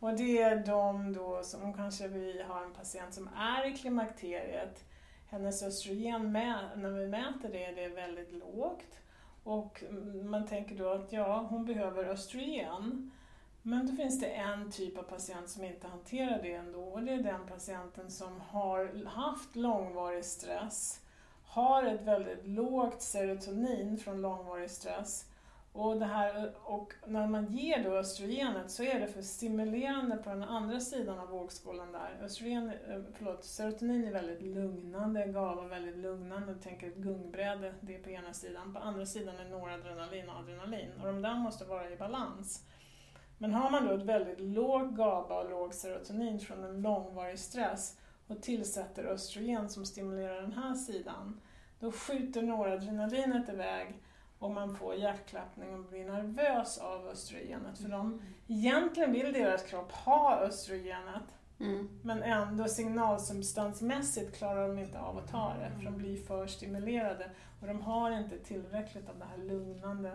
S3: och det är de då som kanske vi har en patient som är i klimakteriet. Hennes östrogen, när vi mäter det, det är väldigt lågt och man tänker då att ja, hon behöver östrogen. Men då finns det en typ av patient som inte hanterar det ändå och det är den patienten som har haft långvarig stress, har ett väldigt lågt serotonin från långvarig stress och, det här, och när man ger då östrogenet så är det för stimulerande på den andra sidan av vågskålen där. Östrogen, eh, förlåt, serotonin är väldigt lugnande, GABA väldigt lugnande. Tänk ett gungbräde, det är på ena sidan. På andra sidan är noradrenalin och adrenalin och de där måste vara i balans. Men har man då ett väldigt lågt GABA och låg serotonin från en långvarig stress och tillsätter östrogen som stimulerar den här sidan, då skjuter noradrenalinet iväg och man får hjärtklappning och blir nervös av östrogenet. För de, egentligen vill deras kropp ha östrogenet
S6: Mm.
S3: men ändå signalsubstansmässigt klarar de inte av att ta det för de blir för stimulerade och de har inte tillräckligt av det här lugnande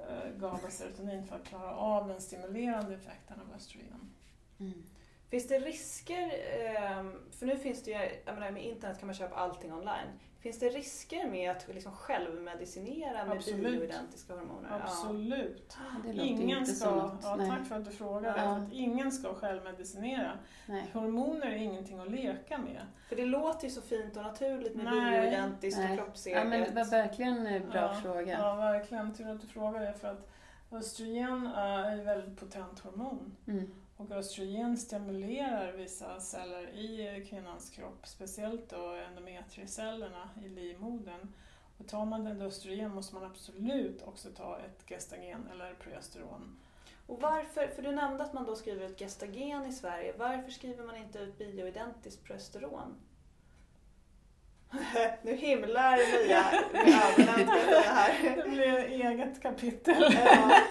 S3: uh, GABA-serotonin för att klara av den stimulerande effekten av östrogen.
S6: Mm.
S2: Finns det risker, ehm, för nu finns det ju, jag menar med internet kan man köpa allting online. Finns det risker med att liksom självmedicinera med
S3: Absolut.
S2: bioidentiska hormoner?
S3: Absolut.
S6: Det låter
S3: Ingen
S6: inte
S3: ska,
S6: något.
S3: ja, tack för att du frågar.
S6: Ja.
S3: Att ingen ska självmedicinera.
S6: Nej.
S3: Hormoner är ingenting att leka med.
S2: För det låter ju så fint och naturligt med
S3: Nej.
S2: bioidentiskt och kroppseget.
S6: Ja, men det var verkligen en bra
S3: ja,
S6: fråga.
S3: Ja, verkligen. Tur att du frågar det. För att östrogen är ett väldigt potent hormon.
S6: Mm.
S3: Och östrogen stimulerar vissa celler i kvinnans kropp, speciellt då endometriecellerna i livmodern. Och tar man den östrogen måste man absolut också ta ett gestagen eller progesteron.
S2: Och varför, för du nämnde att man då skriver ut gestagen i Sverige, varför skriver man inte ut bioidentiskt progesteron? <laughs> nu himlar Mia med ögonen här.
S3: Det blir ett eget kapitel.
S2: Ja.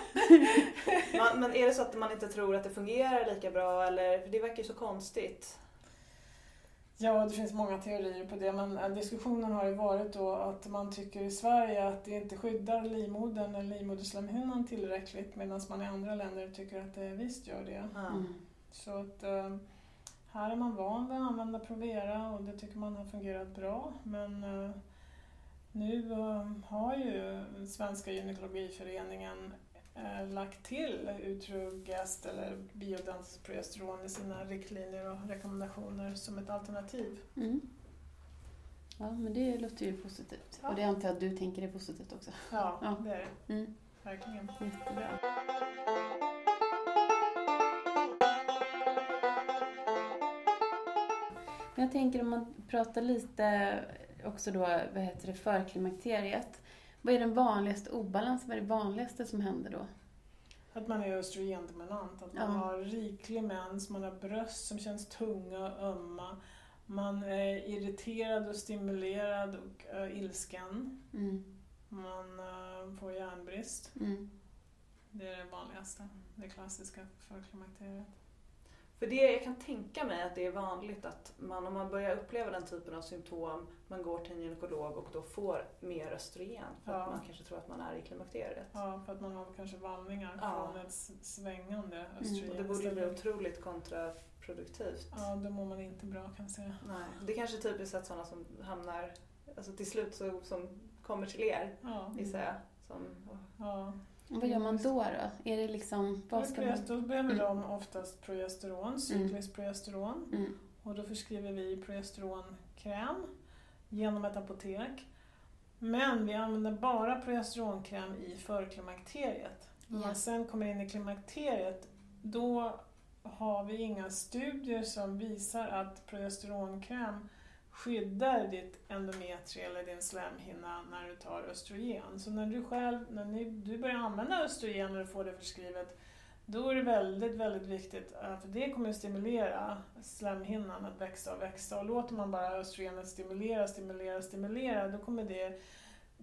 S2: Man, men är det så att man inte tror att det fungerar lika bra eller? För det verkar ju så konstigt.
S3: Ja, det finns många teorier på det, men eh, diskussionen har ju varit då att man tycker i Sverige att det inte skyddar livmodern eller livmoderslemhinnan tillräckligt medan man i andra länder tycker att det visst gör det.
S6: Mm.
S3: Så att eh, här är man van vid att använda Provera och det tycker man har fungerat bra. Men eh, nu eh, har ju Svenska gynekologiföreningen eh, lagt till Utrogest eller bioidentiskt progesteron i sina riktlinjer och rekommendationer som ett alternativ.
S6: Mm. Ja, men det låter ju positivt.
S3: Ja.
S6: Och det antar jag att du tänker är positivt också.
S3: Ja,
S6: Ja.
S3: det är det.
S6: Mm.
S3: Verkligen.
S6: Jättebra. Jag tänker om man pratar lite också då, vad heter det, förklimakteriet. Vad är den vanligaste obalansen? Vad är det vanligaste som händer då?
S3: Att man är östrogendominant, att man
S6: Ja.
S3: har riklig mens, man har bröst som känns tunga och ömma. Man är irriterad och stimulerad och äh, ilsken.
S6: Mm.
S3: Man äh, får järnbrist.
S6: Mm.
S3: Det är det vanligaste, det klassiska förklimakteriet.
S2: För det, jag kan tänka mig att det är vanligt att man, om man börjar uppleva den typen av symptom, man går till en gynekolog och då får mer östrogen för
S3: Ja.
S2: att man kanske tror att man är i klimakteriet.
S3: Ja, för att man har kanske vallningar
S2: Ja.
S3: från ett svängande
S6: Mm.
S3: östrogen.
S2: Och det borde bli otroligt kontraproduktivt.
S3: Ja, då mår man inte bra kan jag säga.
S2: Nej. Det är kanske typiskt att sådana som hamnar, alltså till slut så, som kommer till er,
S3: Ja.
S2: gissar jag. Som,
S3: ja.
S6: Och vad gör man då då? Är det liksom, vad ska man...
S3: Då behöver
S6: Mm.
S3: de oftast progesteron, cykliskt progesteron.
S6: Mm.
S3: Och då förskriver vi progesteronkräm genom ett apotek. Men vi använder bara progesteronkräm i förklimakteriet. När man sen kommer in i klimakteriet, då har vi inga studier som visar att progesteronkräm skyddar ditt endometri eller din slemhinna när du tar östrogen. Så när du själv, när ni, du börjar använda östrogen och du får det förskrivet, då är det väldigt, väldigt viktigt, för det kommer att stimulera slemhinnan att växa och växa. Och låter man bara östrogenet stimulera, stimulera, stimulera, då kommer det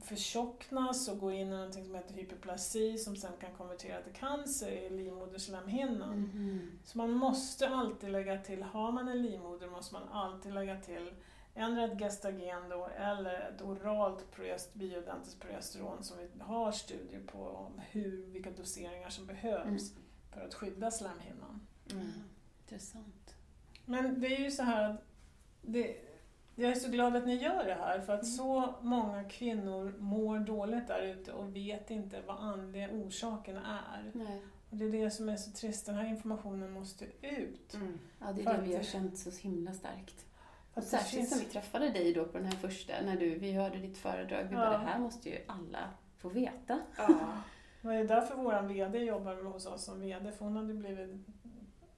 S3: förtjocknas och gå in i något som heter hyperplasi som sen kan konvertera till cancer i livmoderslemhinnan.
S6: Mhm.
S3: Så man måste alltid lägga till, har man en livmoder måste man alltid lägga till ändra ett gestagen då eller ett oralt progest- bioidentiskt progesteron som vi har studier på om hur, vilka doseringar som behövs för att skydda slemhinnan.
S6: Mm. Intressant.
S3: Men det är ju så här att det, jag är så glad att ni gör det här för att så många kvinnor mår dåligt där ute och vet inte vad andliga orsaken är.
S6: Nej.
S3: Och det är det som är så trist, den här informationen måste ut.
S2: mm.
S6: Ja, det är
S3: För
S6: det vi har känt så himla starkt.
S3: Att
S6: särskilt som vi träffade dig då på den här första, när du, vi hörde ditt föredrag. Vi
S3: Ja.
S6: bara, det här måste ju alla få veta.
S2: ja.
S3: Det ju därför vår VD jobbar med hos oss som VD, för hon hade blivit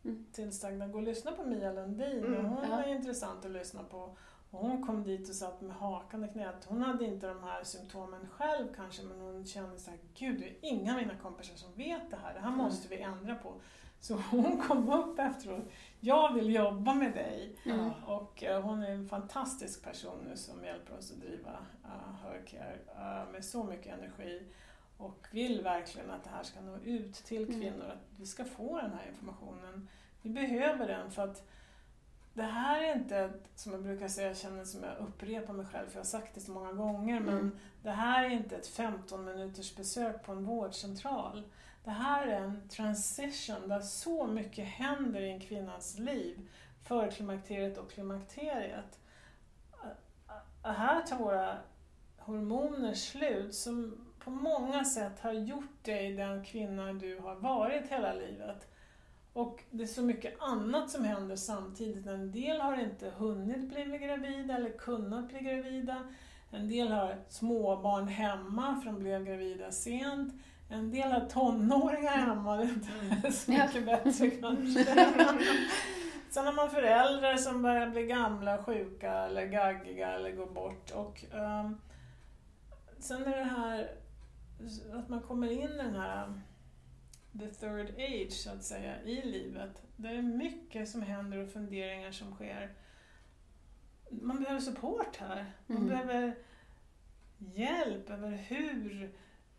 S6: Mm.
S3: tillsagd att gå och lyssna på Mia Lundin.
S2: Mm,
S3: och hon
S6: ja.
S3: var intressant att lyssna på. Och hon kom dit och satt med hakan i knät. Hon hade inte de här symptomen själv kanske, men hon kände så här, gud det är inga av mina kompisar som vet det här. Det här
S6: Mm.
S3: måste vi ändra på. Så hon kom upp efteråt. Jag vill jobba med dig.
S6: Mm.
S3: Och eh, hon är en fantastisk person nu som hjälper oss att driva uh, Hercare uh, med så mycket energi och vill verkligen att det här ska nå ut till
S6: Mm.
S3: kvinnor, att vi ska få den här informationen. Vi behöver den för att det här är inte, som jag brukar säga, jag känner som jag upprepar mig själv för jag har sagt det så många gånger, men
S6: Mm.
S3: det här är inte ett 15 minuters besök på en vårdcentral. Det här är en transition där så mycket händer i en kvinnas liv, förklimakteriet och klimakteriet. Här tar våra hormoner slut som på många sätt har gjort dig den kvinna du har varit hela livet. Och det är så mycket annat som händer samtidigt. En del har inte hunnit bli gravida eller kunnat bli gravida. En del har småbarn hemma för de blev gravida sent en del tonåringar hemma, det är inte
S2: Mm. <laughs>
S3: så mycket bättre kanske. <laughs> Sen har man föräldrar som börjar bli gamla, sjuka eller gaggiga eller går bort. Och, ehm, sen är det här att man kommer in i den här the third age så att säga i livet. Det är mycket som händer och funderingar som sker. Man behöver support här. Man
S6: Mm.
S3: behöver hjälp över hur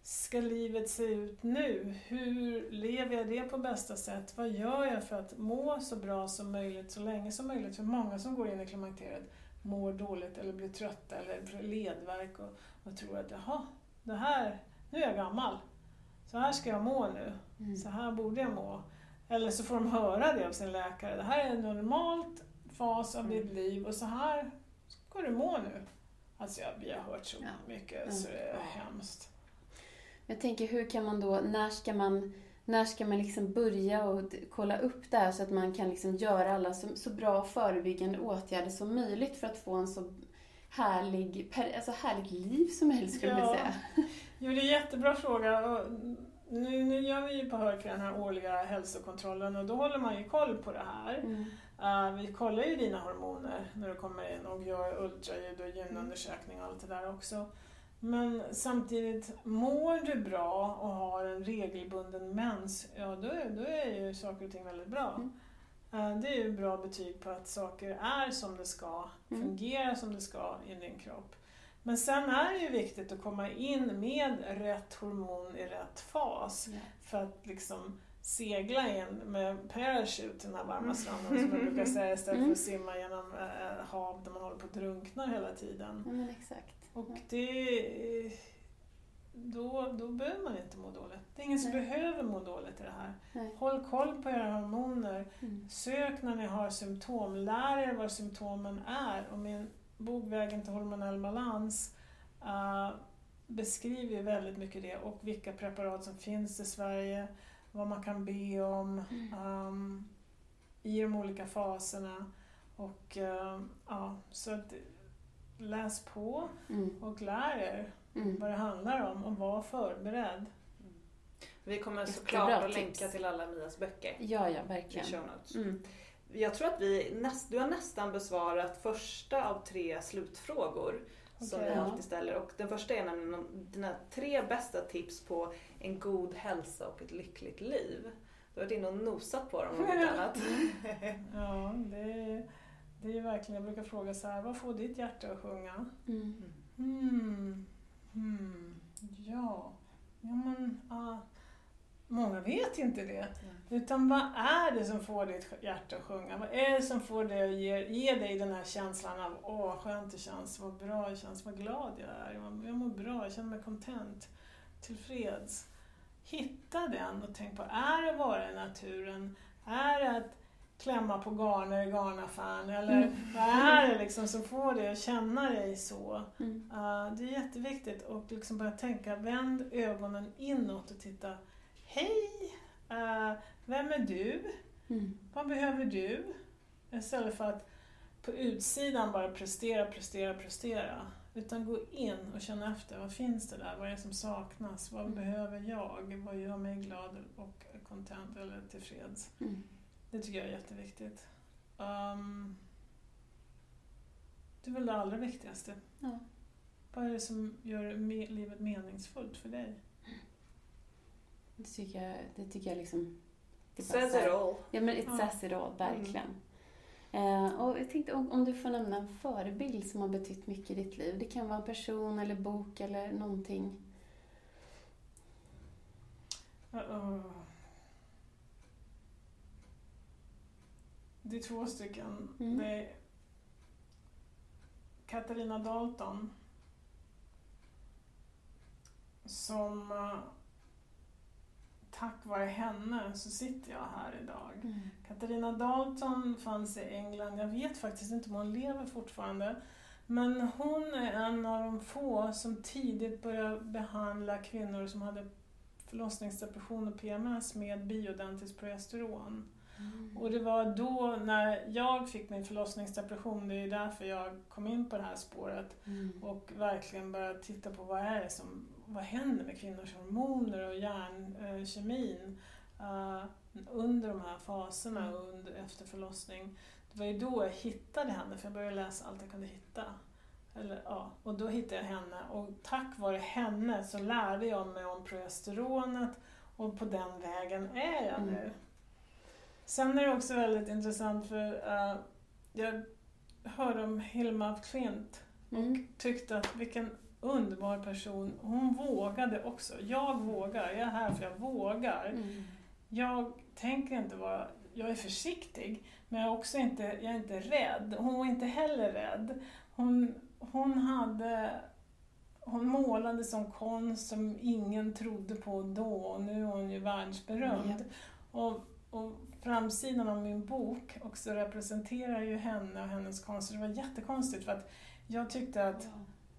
S3: ska livet se ut nu? Hur lever jag det på bästa sätt? Vad gör jag för att må så bra som möjligt så länge som möjligt? För många som går in i klimakteriet mår dåligt eller blir trötta eller får ledvärk och, och tror att jaha, det här, nu är jag gammal. Så här ska jag må nu.
S6: Mm.
S3: Så här borde jag må. Eller så får de höra det av sin läkare. Det här är en normalt fas av ditt liv och så här ska du må nu. Alltså jag, vi har hört så
S6: Ja.
S3: mycket så det är hemskt.
S6: Jag tänker, hur kan man då, när ska man, när ska man liksom börja och kolla upp det här så att man kan liksom göra alla så, så bra förebyggande åtgärder som möjligt för att få en så härlig, alltså härligt liv som möjligt skulle
S3: Ja.
S6: säga. <laughs>
S3: Jo, det är en jättebra fråga. Och nu, nu gör vi ju på Hörkry den här årliga hälsokontrollen och då håller man ju koll på det här.
S6: Mm.
S3: Uh, vi kollar ju dina hormoner när du kommer in och gör ultraljud och gynundersökning och allt det där också. Men samtidigt, mår du bra och har en regelbunden mens, ja då är, då är ju saker och ting väldigt bra.
S6: Mm.
S3: Eh, Det är ju bra betyg på att saker är som det ska,
S6: Mm.
S3: fungerar som det ska i din kropp. Men sen är det ju viktigt att komma in med rätt hormon i rätt fas
S6: Ja.
S3: för att liksom segla in med parachute till den här varma stranden som jag brukar säga istället för
S6: Mm.
S3: att simma genom äh, hav där man håller på att drunkna hela tiden.
S6: Ja, men exakt.
S3: Och det... Då, då behöver man inte må dåligt. Det är ingen som
S6: Nej.
S3: behöver må dåligt i det här.
S6: Nej.
S3: Håll koll på era hormoner.
S6: Mm.
S3: Sök när ni har symptom. Lär er vad symptomen är. Och min bok Vägen till hormonell balans eh, beskriver ju väldigt mycket det och vilka preparat som finns i Sverige, vad man kan be om ehm, i de olika faserna. Och ehm, ja, så att läs på
S6: Mm.
S3: och lär er
S6: Mm.
S3: vad det handlar om och var förberedd.
S2: Vi kommer såklart att
S6: tips.
S2: länka till alla Mias böcker
S6: Ja, ja,
S2: i
S6: verkligen.
S2: show notes.
S6: Mm.
S2: Jag tror att vi näst, du har nästan besvarat första av tre slutfrågor som vi alltid ställer. Och den första är nämligen dina tre bästa tips på en god hälsa och ett lyckligt liv. Du har varit inne och nosat på dem om inte <laughs> annat.
S3: Ja, det, det är verkligen, jag brukar fråga så här, vad får ditt hjärta att sjunga?
S6: Mm.
S3: Hmm. Hmm. Ja. Ja men, ah. Många vet inte det. Utan vad är det som får ditt hjärta att sjunga? Vad är det som får dig att ge, ge dig den här känslan av åh, vad skönt det känns, vad bra det känns, vad glad jag är, jag, jag mår bra, jag känner mig content, tillfreds. Hitta den och tänk på, är det att vara i naturen? Är det att klämma på garner i garnaffären? Eller vad är det liksom som får dig att känna dig så?
S6: Mm.
S3: Uh, det är jätteviktigt att liksom börja tänka, vänd ögonen inåt och titta. Hej! Uh, vem är du?
S6: Mm.
S3: Vad behöver du? Istället för att på utsidan bara prestera, prestera, prestera. Utan gå in och känna efter. Vad finns det där? Vad är det som saknas? Vad
S6: Mm.
S3: behöver jag? Vad gör mig glad och content eller tillfreds?
S6: Mm.
S3: Det tycker jag är jätteviktigt. Um, det är väl det allra viktigaste.
S6: Ja.
S3: Vad är det som gör me- livet meningsfullt för dig?
S6: Det tycker jag, det tycker jag liksom... det
S2: Says it all.
S6: Ja, men it
S3: Ja.
S6: says it all, verkligen. Eh, och jag tänkte om, du får nämna en förebild som har betytt mycket i ditt liv. Det kan vara en person eller bok eller någonting.
S3: Uh-oh. Det är två stycken.
S6: Mm.
S3: Det är Katarina Dalton som eh, tack vare henne så sitter jag här idag. Katarina Dalton fanns i England. Jag vet faktiskt inte om hon lever fortfarande. Men hon är en av de få som tidigt började behandla kvinnor som hade förlossningsdepression och PMS med bioidentiskt progesteron.
S6: Mm.
S3: Och det var då när jag fick min förlossningsdepression, det är därför jag kom in på det här spåret
S6: Mm.
S3: och verkligen började titta på vad är det som vad händer med kvinnors hormoner och hjärnkemin uh, under de här faserna
S2: Mm.
S3: under, efter förlossning. Det var ju då jag hittade henne, för jag började läsa allt jag kunde hitta. Eller, ja, och då hittade jag henne och tack vare henne så lärde jag mig om progesteronet och på den vägen är jag
S1: Mm.
S3: nu. Sen är det också väldigt intressant för uh, jag hörde om Hilma af Klint
S1: Mm.
S3: tyckte att vilken underbar person. Hon vågade också. Jag vågar. Jag är här för jag vågar.
S1: Mm.
S3: Jag tänker inte vara... Jag är försiktig, men jag är också inte, jag är inte rädd. Hon var inte heller rädd. Hon, hon hade... Hon målade som konst som ingen trodde på då och nu är hon ju världsberömd. Och, och framsidan av min bok också representerar ju henne och hennes konst. Det var jättekonstigt för att jag tyckte att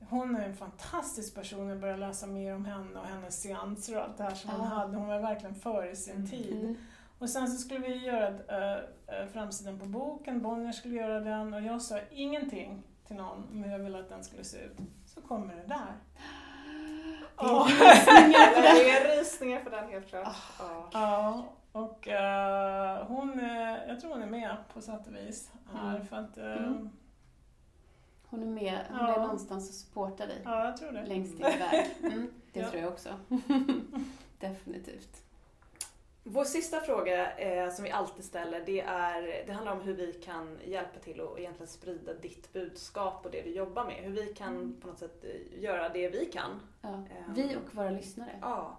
S3: hon är en fantastisk person. Jag började läsa mer om henne och hennes seanser och allt det här som hon
S1: Ja.
S3: hade. Hon var verkligen före sin tid.
S1: Mm.
S3: Och sen så skulle vi göra äh, framsidan på boken, Bonnier skulle göra den och jag sa ingenting till någon om hur jag ville att den skulle se ut. Så kommer det där.
S2: Det är rysningar för den helt klart. Ja.
S3: Ja, och eh, hon, är- jag tror hon är med på sätt och vis här
S1: Mm.
S3: för att, eh,
S1: Mm. Hon är med, hon
S3: Ja.
S1: är någonstans och supportar dig
S3: ja jag tror det.
S1: längst din väg. Mm, det <laughs>
S3: Ja.
S1: tror jag också. <laughs> Definitivt.
S2: Vår sista fråga eh, som vi alltid ställer det, är, det handlar om hur vi kan hjälpa till och egentligen sprida ditt budskap och det du jobbar med. Hur vi kan
S1: Mm.
S2: på något sätt eh, göra det vi kan.
S1: Ja. Vi och våra lyssnare.
S2: Ja.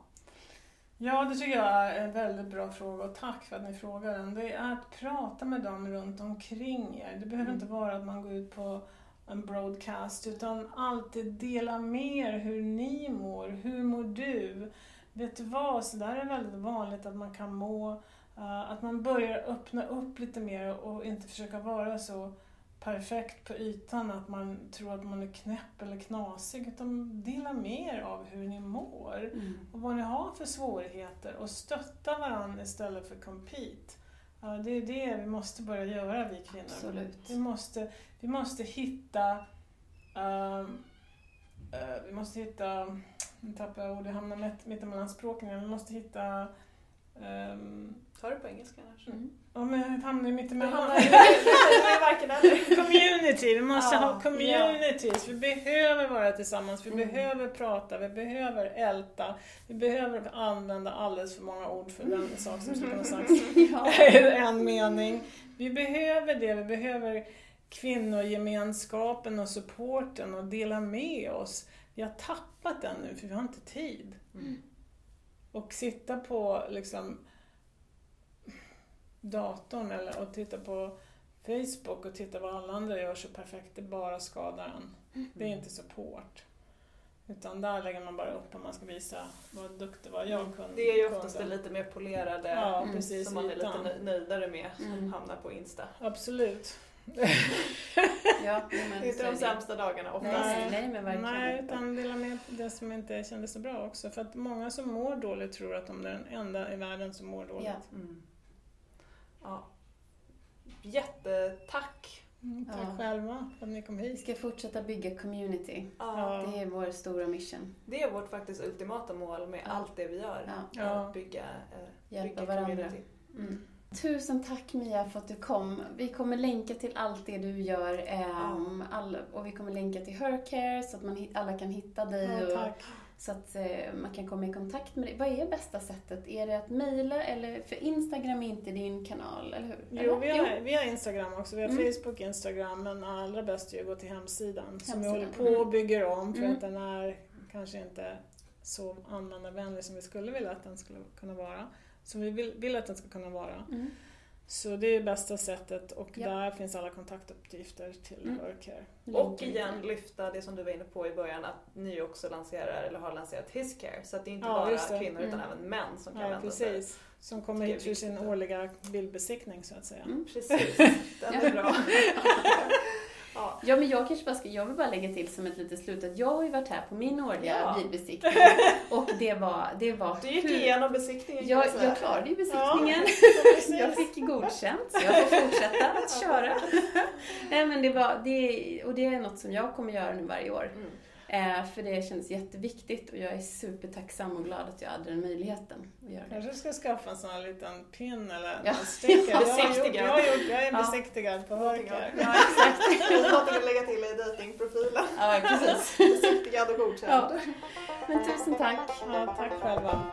S3: Ja, det tycker jag är en väldigt bra fråga och tack för att ni frågar den. Det är att prata med dem runt omkring er. Det behöver
S1: Mm.
S3: inte vara att man går ut på en broadcast utan alltid dela med er hur ni mår. Hur mår du? Vet du vad, så där är väldigt vanligt att man kan må, eh, att man börjar öppna upp lite mer och inte försöka vara så perfekt på ytan att man tror att man är knäpp eller knasig utan dela med er av hur ni mår
S1: Mm.
S3: och vad ni har för svårigheter och stötta varandra istället för compete. Ja, det är det vi måste börja göra vi kvinnor.
S1: Absolut.
S3: Vi måste, vi måste hitta ehm, eh, vi måste hitta, nu tappar jag ord, jag hamnar mitt, mittemellan språken. Vi måste hitta um,
S2: Ta det på engelska annars.
S1: Mm.
S3: Ja men jag hamnar
S2: i varken eller.
S3: Community, vi måste
S2: Ja,
S3: ha communities. Vi behöver vara tillsammans, vi
S1: Mm.
S3: behöver prata, vi behöver älta. Vi behöver använda alldeles för många ord för den sak som skulle kunna sagt <laughs>
S1: Ja. <laughs>
S3: en mening. Vi behöver det, vi behöver kvinnogemenskapen och supporten och dela med oss. Vi har tappat den nu för vi har inte tid.
S2: Mm.
S3: Och sitta på liksom datorn eller, och titta på Facebook och titta vad alla andra gör så perfekt, det bara skadar en. Det är inte support. Utan där lägger man bara upp om man ska visa vad duktig var jag kunde.
S2: Det är ju oftast det lite mer polerade
S3: Ja,
S1: Mm.
S3: precis.
S2: som man är lite nöjdare med som
S1: Mm.
S2: hamnar på Insta.
S3: Absolut. <laughs>
S1: Ja, men
S2: Det är inte de
S1: det.
S2: sämsta dagarna oftast.
S1: Nej, nej, men verkligen
S3: Nej, utan dela med det som inte kändes så bra också. För att många som mår dåligt tror att de är den enda i världen som mår dåligt.
S1: Ja.
S2: Mm. Ja. Jättetack!
S3: Mm, tack
S1: Ja.
S3: själva för att ni kom
S1: Vi
S3: hit.
S1: ska fortsätta bygga community.
S2: Ja.
S1: Det är vår stora mission.
S2: Det är vårt faktiskt ultimata mål med
S1: Ja.
S2: allt det vi gör. Att bygga, eh,
S1: Hjälpa
S2: bygga
S1: varandra.
S2: community.
S1: Mm. Tusen tack Mia för att du kom. Vi kommer länka till allt det du gör ehm, all, och vi kommer länka till Hercare så att man, alla kan hitta dig
S3: Ja.
S1: Så att eh, man kan komma i kontakt med dig. Vad är bästa sättet? Är det att mejla eller för Instagram är inte din kanal, eller hur?
S3: Jo, vi har, vi har Instagram också. Vi har
S1: Mm.
S3: Facebook, Instagram, men allra bäst är att gå till hemsidan som vi
S1: Hemsidan.
S3: håller på och bygger om för
S1: Mm.
S3: att den är kanske inte så användarvänlig som vi skulle vilja att den skulle kunna vara. Som vi vill, vill att den ska kunna vara.
S1: Mm.
S3: Så det är bästa sättet och
S1: Ja.
S3: där finns alla kontaktuppgifter till
S1: Mm.
S3: Workcare.
S2: Och igen lyfta det som du var inne på i början att ni också lanserar eller har lanserat Hiscare. Så att det är inte
S3: Ja,
S2: bara kvinnor utan
S1: Mm.
S2: även män som kan
S3: Ja,
S2: vända sig.
S3: precis. Som kommer hit för sin årliga bildbesiktning så att säga.
S1: Mm. <laughs>
S2: Precis, den är bra. <laughs> ja.
S1: Ja, men jag kanske bara ska, jag vill bara lägga till som ett litet slut att jag har ju varit här på min årliga
S2: Ja.
S1: bilbesiktning <laughs> och det var, det var
S2: Du gick
S1: hur-
S2: igenom besiktningen
S1: Jag, jag klarade ju besiktningen. <laughs>
S3: Precis.
S1: Jag fick godkänt, så jag får fortsätta att köra. <laughs> Nej, men det var, det, och det är något som jag kommer göra nu varje år.
S2: Mm.
S1: Eh, för det kändes jätteviktigt och jag är supertacksam och glad att jag hade den möjligheten att göra det.
S3: kanske ska skaffa en sån här liten pin eller
S1: Ja.
S3: en sticker. <laughs> Jag, har gjort-
S2: Besiktigad.
S3: jag, har gjort- jag är
S1: Ja.
S3: besiktigad på Hörker.
S1: Ja, exakt.
S2: Någonting att lägga till i dejtingprofilen.
S1: Ja, precis.
S2: Besiktigad och godkänd.
S1: Ja. Men tusen tack.
S3: Ja, tack själva.